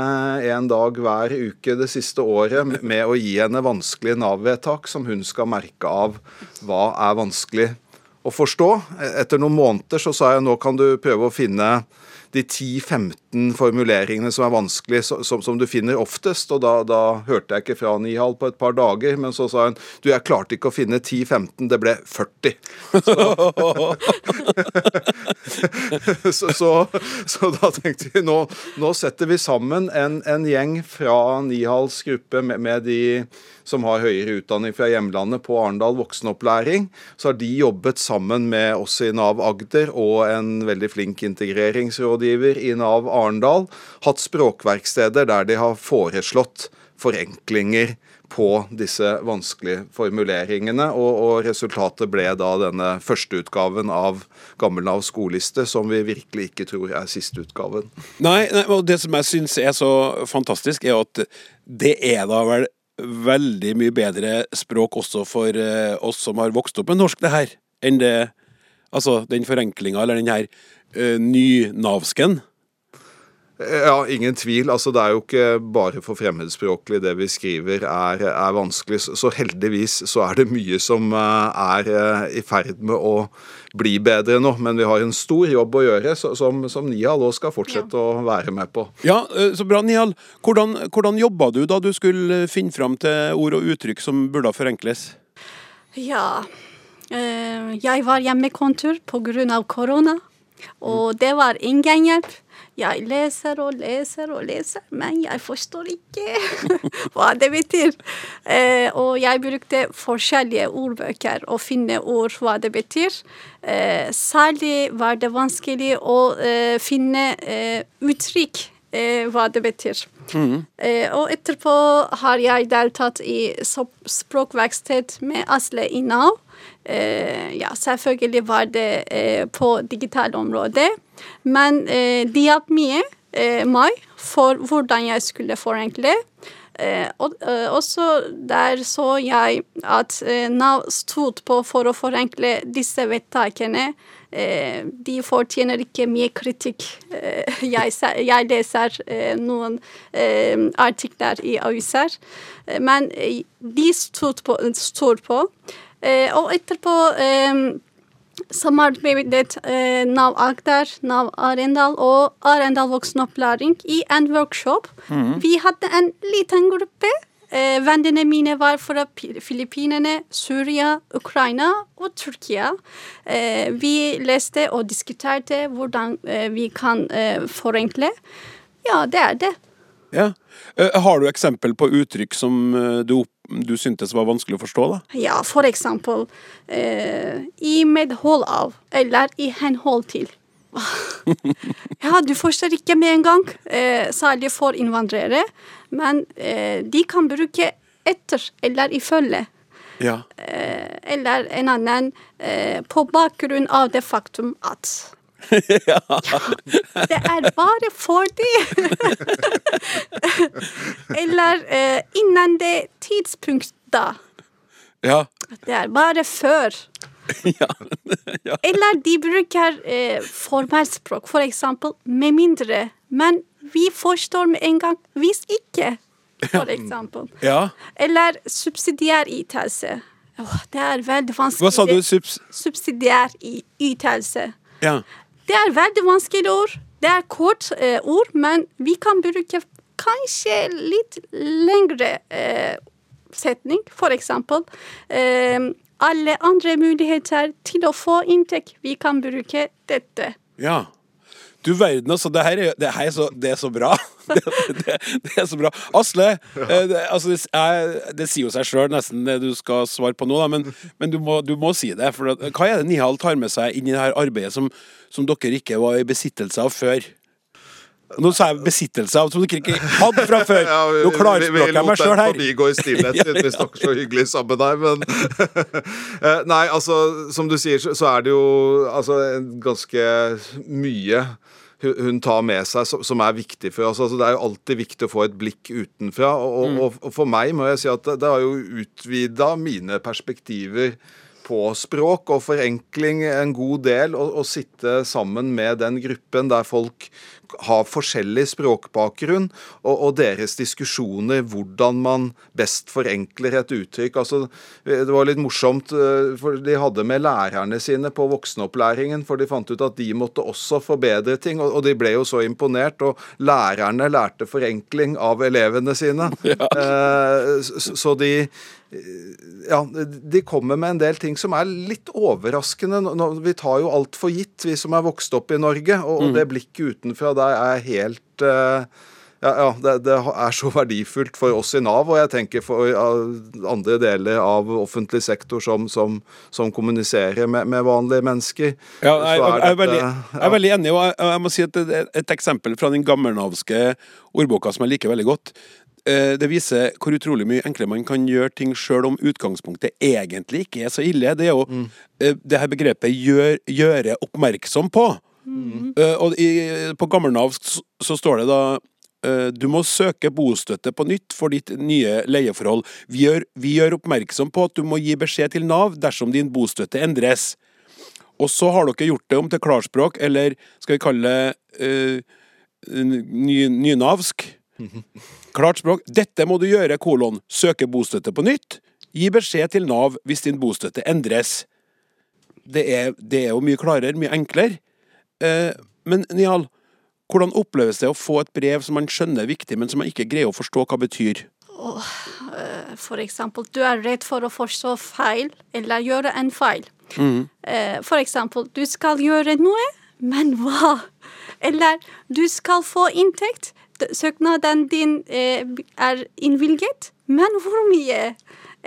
en dag hver uke det siste året med å gi henne vanskelige Nav-vedtak som hun skal merke av hva er vanskelig å forstå. Etter noen måneder så sa jeg nå kan du prøve å finne de 10-15 formuleringene som er vanskelig, som, som du finner oftest. Og da, da hørte jeg ikke fra Nihal på et par dager, men så sa hun du, jeg klarte ikke å finne 10-15, det ble 40. *laughs* så, så, så da tenkte vi nå, nå setter vi sammen en, en gjeng fra Nihals gruppe med, med de som har høyere utdanning fra hjemlandet på Arendal voksenopplæring. Så har de jobbet sammen med oss i Nav Agder og en veldig flink integreringsrådgiver i Nav Arendal. Hatt språkverksteder der de har foreslått forenklinger på disse vanskelige formuleringene, og, og resultatet ble da denne førsteutgaven av Gammel-Nav skoliste, som vi virkelig ikke tror er sisteutgaven. Nei, nei, og det som jeg syns er så fantastisk, er at det er da vel veldig mye bedre språk også for eh, oss som har vokst opp med norsk, det her, enn det Altså den forenklinga, eller den her uh, nynavsken. Ja, ingen tvil. Altså, det er jo ikke bare for fremmedspråklig det vi skriver er, er vanskelig. Så- heldigvis så er det mye som eh, er eh, i ferd med å bli bedre nå. Men vi har en stor jobb å gjøre, som, som Nihal òg skal fortsette å være med på. Ja, eh, så bra, Nihal. Hvordan, hvordan jobba du da du skulle finne fram til ord og uttrykk som burde forenkles? Ja, eh, jeg var hjemmekontor av korona, og det var ingen hjelp. Jeg leser og leser og leser, men jeg forstår ikke *laughs* hva det betyr. Eh, og jeg brukte forskjellige ordbøker å finne ord hva det betyr. Eh, særlig var det vanskelig å eh, finne eh, uttrykk eh, hva det betyr. Eh, og etterpå har jeg deltatt i språkverksted med Asle i Nav. Eh, ja, selvfølgelig var det eh, på digitalområdet, men eh, de hjalp mye eh, meg for hvordan jeg skulle forenkle. Eh, og eh, også der så jeg at eh, Nav stod på for å forenkle disse vedtakene. Eh, de fortjener ikke mye kritikk. Eh, jeg, jeg leser eh, noen eh, artikler i aviser, eh, men eh, de stod på. Stod på. Eh, og etterpå samarbeidet med eh, Nav Agder, Nav Arendal og Arendal voksenopplæring i en workshop. Vi hadde en liten gruppe. Eh, vennene mine var fra Pi- Filippinene, Syria, Ukraina og Tyrkia. Eh, vi leste og diskuterte hvordan eh, vi kan eh, forenkle. Ja, det er det. Ja. Eh, Har du eksempel på uttrykk som eh, du, opp- du syntes var vanskelig å forstå? da? Ja, for eksempel eh, i medhold av, eller i henhold til. *laughs* ja, du forstår ikke med en gang, eh, særlig for innvandrere, men eh, de kan bruke etter eller ifølge. Ja. Eh, eller en annen eh, på bakgrunn av det faktum at *laughs* ja. Det er bare fordi Eller eh, innen det tidspunktet. ja. Det er bare før. *laughs* Eller de bruker eh, formelspråk, for eksempel med mindre. Men vi forstår med en gang hvis ikke, for eksempel. ja. Eller subsidiær ytelse. Åh, det er veldig vanskelig. Hva sa du? Subs... Subsidiær ytelse. Ja. Det er veldig vanskelig ord. Det er kort eh, ord, men vi kan bruke kanskje litt lengre eh, setning. For eksempel eh, alle andre muligheter til å få inntekt. Vi kan bruke dette. ja. Du verden, altså. Det her er, det her er, så, det er så bra. *laughs* Det, det, er så bra. Asle, ja. det, altså, det, er- det sier jo seg sjøl nesten det du skal svare på nå, da, men, *laughs* men du, må, du må si det. For at, hva er det Nihal tar med seg inn i det her arbeidet som, som dere ikke var i besittelse av før? Nå sa jeg besittelse av som dere ikke hadde fra før. *laughs* Ja, vi- Nå klarspråker jeg meg Vi sjøl lot den forbigå i stillhet, siden vi snakker så hyggelig sammen her, men Eh, Nei, altså, som du sier, så så er det jo altså ganske mye hun tar med seg som, er viktig for oss. Altså, det er jo alltid viktig å få et blikk utenfra. Og, mm. og, og for meg må jeg si at det, det har jo utvida mine perspektiver på språk og forenkling en god del. Å sitte sammen med den gruppen der folk har forskjellig språkbakgrunn, og, og deres diskusjoner hvordan man best forenkler et uttrykk. Altså, det var litt morsomt, eh, for de hadde med lærerne sine på voksenopplæringen, for de fant ut at de måtte også forbedre ting, og, og de ble jo så imponert, og lærerne lærte forenkling av elevene sine. *laughs* Eh, så, så de ja, de kommer med en del ting som er litt overraskende. Vi tar jo alt for gitt, vi som er vokst opp i Norge. Og, og det blikket utenfra der er helt eh, ja, ja det, det er så verdifullt for oss i Nav, og jeg tenker for andre deler av offentlig sektor som, som, som kommuniserer med, med vanlige mennesker. Ja, jeg, jeg, jeg, er veldig, jeg er veldig enig, og jeg, jeg må si at et, et eksempel fra den gammelnavske ordboka som jeg liker veldig godt, det viser hvor utrolig mye enklere man kan gjøre ting sjøl om utgangspunktet egentlig ikke er så ille. Det er jo mm. det her begrepet gjør, 'gjøre oppmerksom på'. Mm. og i, på gammelnavsk så, så står det da eh, du må søke bostøtte på nytt for ditt nye leieforhold. Vi gjør, vi gjør oppmerksom på at du må gi beskjed til Nav dersom din bostøtte endres. Og så har dere gjort det om til klarspråk, eller skal vi kalle det eh, ny, nynavsk. *laughs* Klart språk. Dette må du gjøre, kolon. Søke bostøtte på nytt. Gi beskjed til Nav hvis din bostøtte endres. Det er, det er jo mye klarere, mye enklere. Eh, men Nihal, hvordan oppleves det å få et brev som man skjønner er viktig, men som man ikke greier å forstå hva betyr? For eksempel, du er redd for å forstå feil eller gjøre en feil. Eh, For eksempel, du skal gjøre noe, men hva? Eller du skal få inntekt. Søknaden din eh, er innvilget, men hvor mye?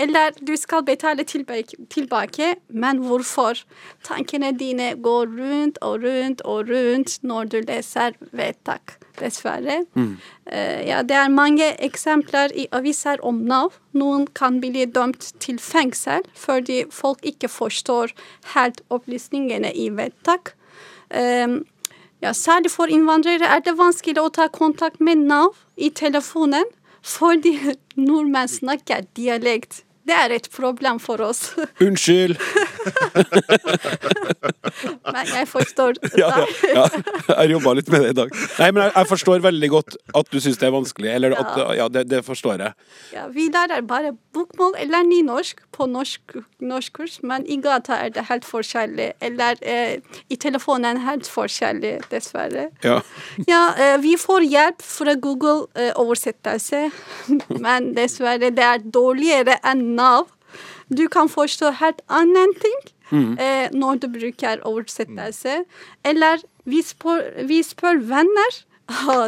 Eller du skal betale tilbake, tilbake, men hvorfor? Tankene dine går rundt og rundt og rundt når du leser vedtak, dessverre. Eh, ja, det er mange eksempler i aviser om Nav. Noen kan bli dømt til fengsel fordi folk ikke forstår helt opplysningene i vedtak. Um, ja, særlig for innvandrere er det vanskelig å ta kontakt med Nav i telefonen fordi *laughs* nordmenn snakker dialekt. Det er et problem for oss. *laughs* Unnskyld! Men jeg forstår *laughs* Ja, ja, ja. Jeg jobba litt med det i dag. Nei, men jeg, jeg forstår veldig godt at du syns det er vanskelig. Eller at Ja, det, det forstår jeg. Ja, vi lærer bare bokmål eller nynorsk på norsk, norskkurs, men i gata er det helt forskjellig. Eller eh, i telefonen helt forskjellig, dessverre. Ja. Ja, eh, vi får hjelp fra Google eh, oversettelse, *laughs* men dessverre det er dårligere enn Nav. Du kan forstå helt annen ting eh, når du bruker oversettelse. Eller vi spør, vi spør venner.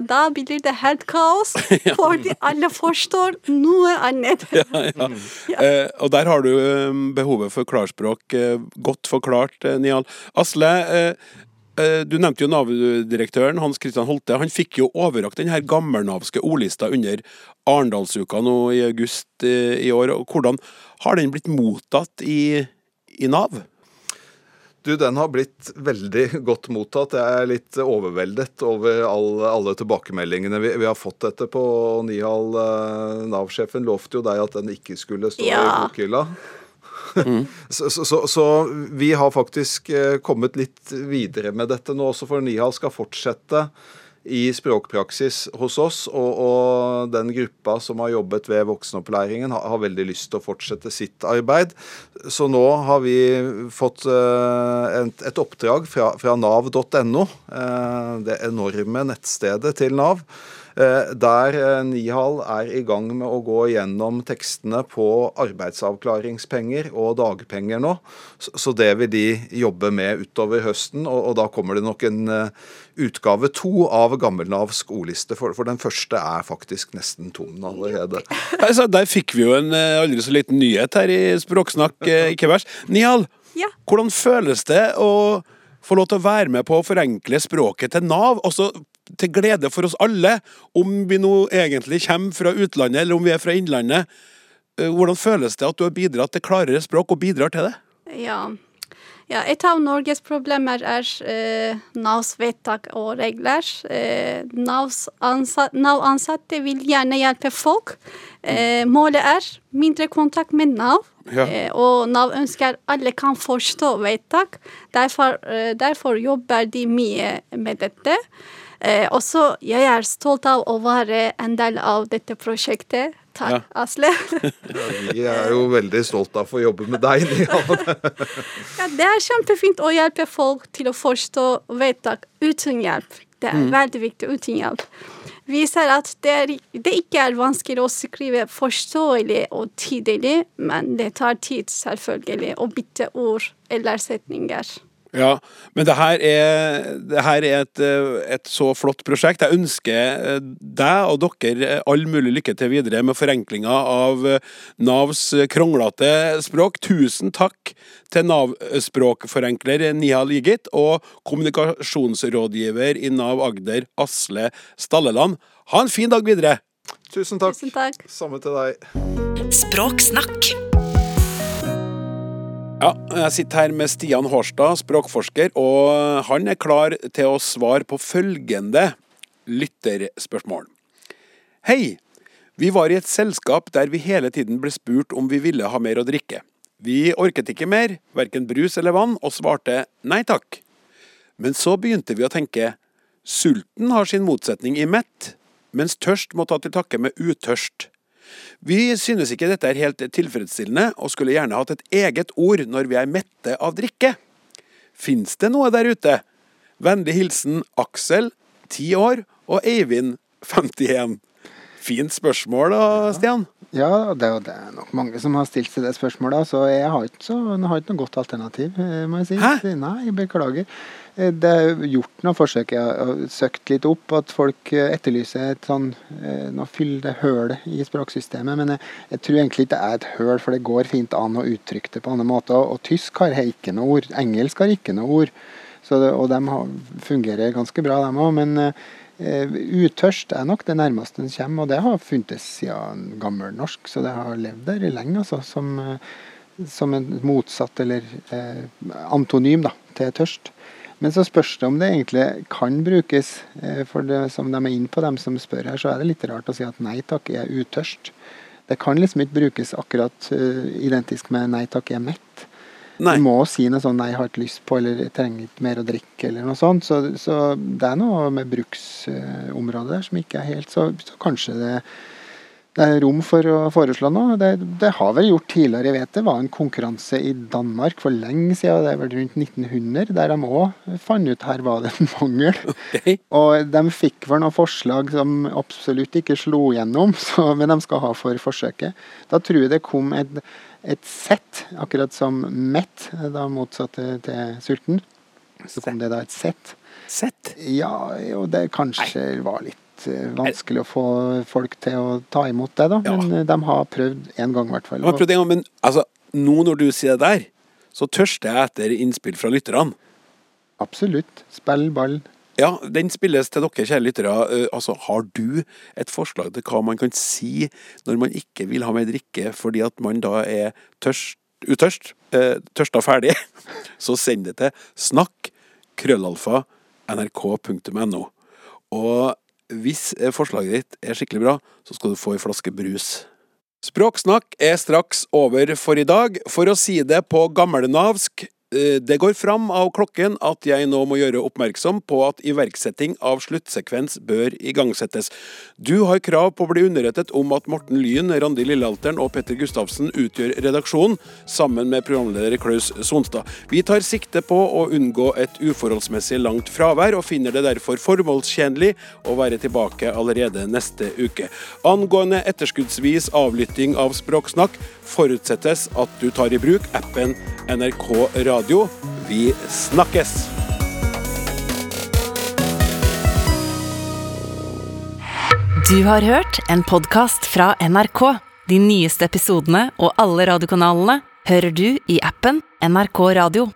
Da blir det helt kaos, *laughs* fordi alle forstår noe annet. *laughs* ja. Eh, og der har du eh, behovet for klarspråk eh, godt forklart, eh, Nial. Asle, eh, du nevnte jo Nav-direktøren Hans Christian Holte. Han fikk jo overrakt den her gammelnavske ordlista under Arendalsuka nå i august eh, i år. Hvordan har den blitt mottatt i, i Nav? Du, den har blitt veldig godt mottatt. Jeg er litt overveldet over alle, alle tilbakemeldingene vi, vi har fått etterpå. Nihal, eh, Nav-sjefen, lovte jo deg at den ikke skulle stå i Ja. Bokhylla. *laughs* så, så, så, så vi har faktisk eh, kommet litt videre med dette nå også, for Nihal skal fortsette i språkpraksis hos oss, og, og den gruppa som har jobbet ved voksenopplæringen, har, har veldig lyst til å fortsette sitt arbeid. Så nå har vi fått uh, et, et oppdrag fra, fra nav.no, uh, det enorme nettstedet til Nav, eh, der eh, Nihal er i gang med å gå gjennom tekstene på arbeidsavklaringspenger og dagpenger nå. Så, det vil de jobbe med utover høsten, og, da kommer det nok en eh, utgave to av gammelnavsk ordliste, for, den første er faktisk nesten tom allerede. Altså, der fikk vi jo en eh, aldri så liten nyhet her i Språksnakk, eh, ikke verst. Nihal, Ja. hvordan føles det å få lov til å være med på å forenkle språket til Nav? Også til glede for oss alle, om vi nå egentlig kommer fra utlandet eller om vi er fra innlandet. Eh, Hvordan føles det at du har bidratt til klarere språk, og bidrar til det? Ja. ja, et av Norges problemer er eh, Navs vedtak og regler. Eh, Navs ansatte, Nav-ansatte vil gjerne hjelpe folk. Eh, målet er mindre kontakt med Nav. Ja. Eh, og Nav ønsker alle kan forstå vedtak. Derfor, eh, derfor jobber de mye med dette. Eh, også jeg er stolt av å være en del av dette prosjektet. Takk, Asle. *laughs* Vi er jo veldig stolt av å få jobbe med deg, *laughs* Ja, det er kjempefint å hjelpe folk til å forstå vedtak uten hjelp. Det er veldig viktig uten hjelp. Viser at det, er, det ikke er vanskelig å skrive forståelig og tydelig, men det tar tid, selvfølgelig, å bytte ord eller setninger. Ja, men det her er, det her er et, eh, et så flott prosjekt. Jeg ønsker eh, deg og dere eh, all mulig lykke til videre med forenklinga av Navs kronglete språk. Tusen takk til Nav-språkforenkler Nihal Ligit og kommunikasjonsrådgiver i Nav Agder, Asle Stalleland. Ha en fin dag videre! Tusen takk. Tusen takk. Samme til deg. Språksnakk. Ja, jeg sitter her med Stian Hårstad, språkforsker, og han er klar til å svare på følgende lytterspørsmål. Hei! Vi var i et selskap der vi hele tiden ble spurt om vi ville ha mer å drikke. Vi orket ikke mer, verken brus eller vann, og svarte nei takk. Men så begynte vi å tenke sulten har sin motsetning i mett, mens tørst må ta til takke med utørst. Vi synes ikke dette er helt tilfredsstillende, og skulle gjerne hatt et eget ord når vi er mette av drikke. Fins det noe der ute? Vennlig hilsen Aksel, 10 år, og Eivind, 51. Fint spørsmål da, Stian. Ja, det, er, det er nok mange som har stilt seg det spørsmålet. Så jeg har ikke, så, jeg har ikke noe godt alternativ, eh, må jeg si. Hæ? Nei, beklager. Eh, Det er gjort noen forsøk. Jeg har søkt litt opp at folk eh, etterlyser et sånn eh, Nå fyller det hølet i språksystemet. Men jeg, jeg tror egentlig ikke det er et høl, for det går fint an å uttrykke det på andre måter. Og, og tysk har ikke noe ord. Engelsk har ikke noe ord. Så det, og de har, fungerer ganske bra, dem òg. Men eh, utørst er nok det nærmeste en kommer, og det har funtes siden gammelnorsk, så det har levd der lenge, altså, som, eh, som en motsatt eller eh, antonym da, til tørst. Men så spørs det om det egentlig kan brukes. eh, For det, som de er inne på, dem som spør her, så er det litt rart å si at nei takk, jeg er utørst. Det kan liksom ikke brukes akkurat uh, identisk med nei takk, jeg er mett. Nei. Du må si noe sånn 'nei, jeg har ikke lyst på', eller 'jeg trenger ikke mer å drikke', eller noe sånt. Så, så det er noe med bruksområdet der som ikke er helt Så, så kanskje det, det er rom for å foreslå noe. Det, det har vel gjort tidligere, jeg vet det var en konkurranse i Danmark for lenge siden, det er vel rundt 1900, der de òg fant ut her var det en mangel. *laughs* Okay. Og de fikk vel noen forslag som absolutt ikke slo gjennom, *laughs* så, men de skal ha for forsøket. Da tror jeg det kom et, et sett, akkurat som mett, da motsatt til, sulten. Så kom det da et sett. Sett. Ja, og det kanskje var litt eh, vanskelig å få folk til å ta imot det, da. Men eh, de har prøvd én gang, i hvert fall. Har prøvd en gang, men altså, nå når du sier det der, så tørster jeg etter innspill fra lytterne. Absolutt. Spill ball. Ja, den spilles til dere, kjære lyttere. Eh, altså, har du et forslag til hva man kan si når man ikke vil ha mer drikke fordi at man da er tørst, utørst, eh, tørsta ferdig, *laughs* så send det til snakk, krøllalfa, nrk.no. Og hvis eh, forslaget ditt er skikkelig bra, så skal du få ei flaske brus. Språksnakk er straks over for i dag. For å si det på gammelnavsk, det går fram av klokken at jeg nå må gjøre oppmerksom på at iverksetting av sluttsekvens bør igangsettes. Du har krav på å bli underrettet om at Morten Lyn, Randi Lillealteren og Petter Gustavsen utgjør redaksjonen, sammen med programleder Klaus Sonstad. Vi tar sikte på å unngå et uforholdsmessig langt fravær, og finner det derfor formålstjenlig å være tilbake allerede neste uke. Angående etterskuddsvis avlytting av Språksnakk, forutsettes at du tar i bruk appen NRK Radio. Vi snakkes! Du har hørt en podkast fra NRK. De nyeste episodene og alle radiokanalene hører du i appen NRK Radio.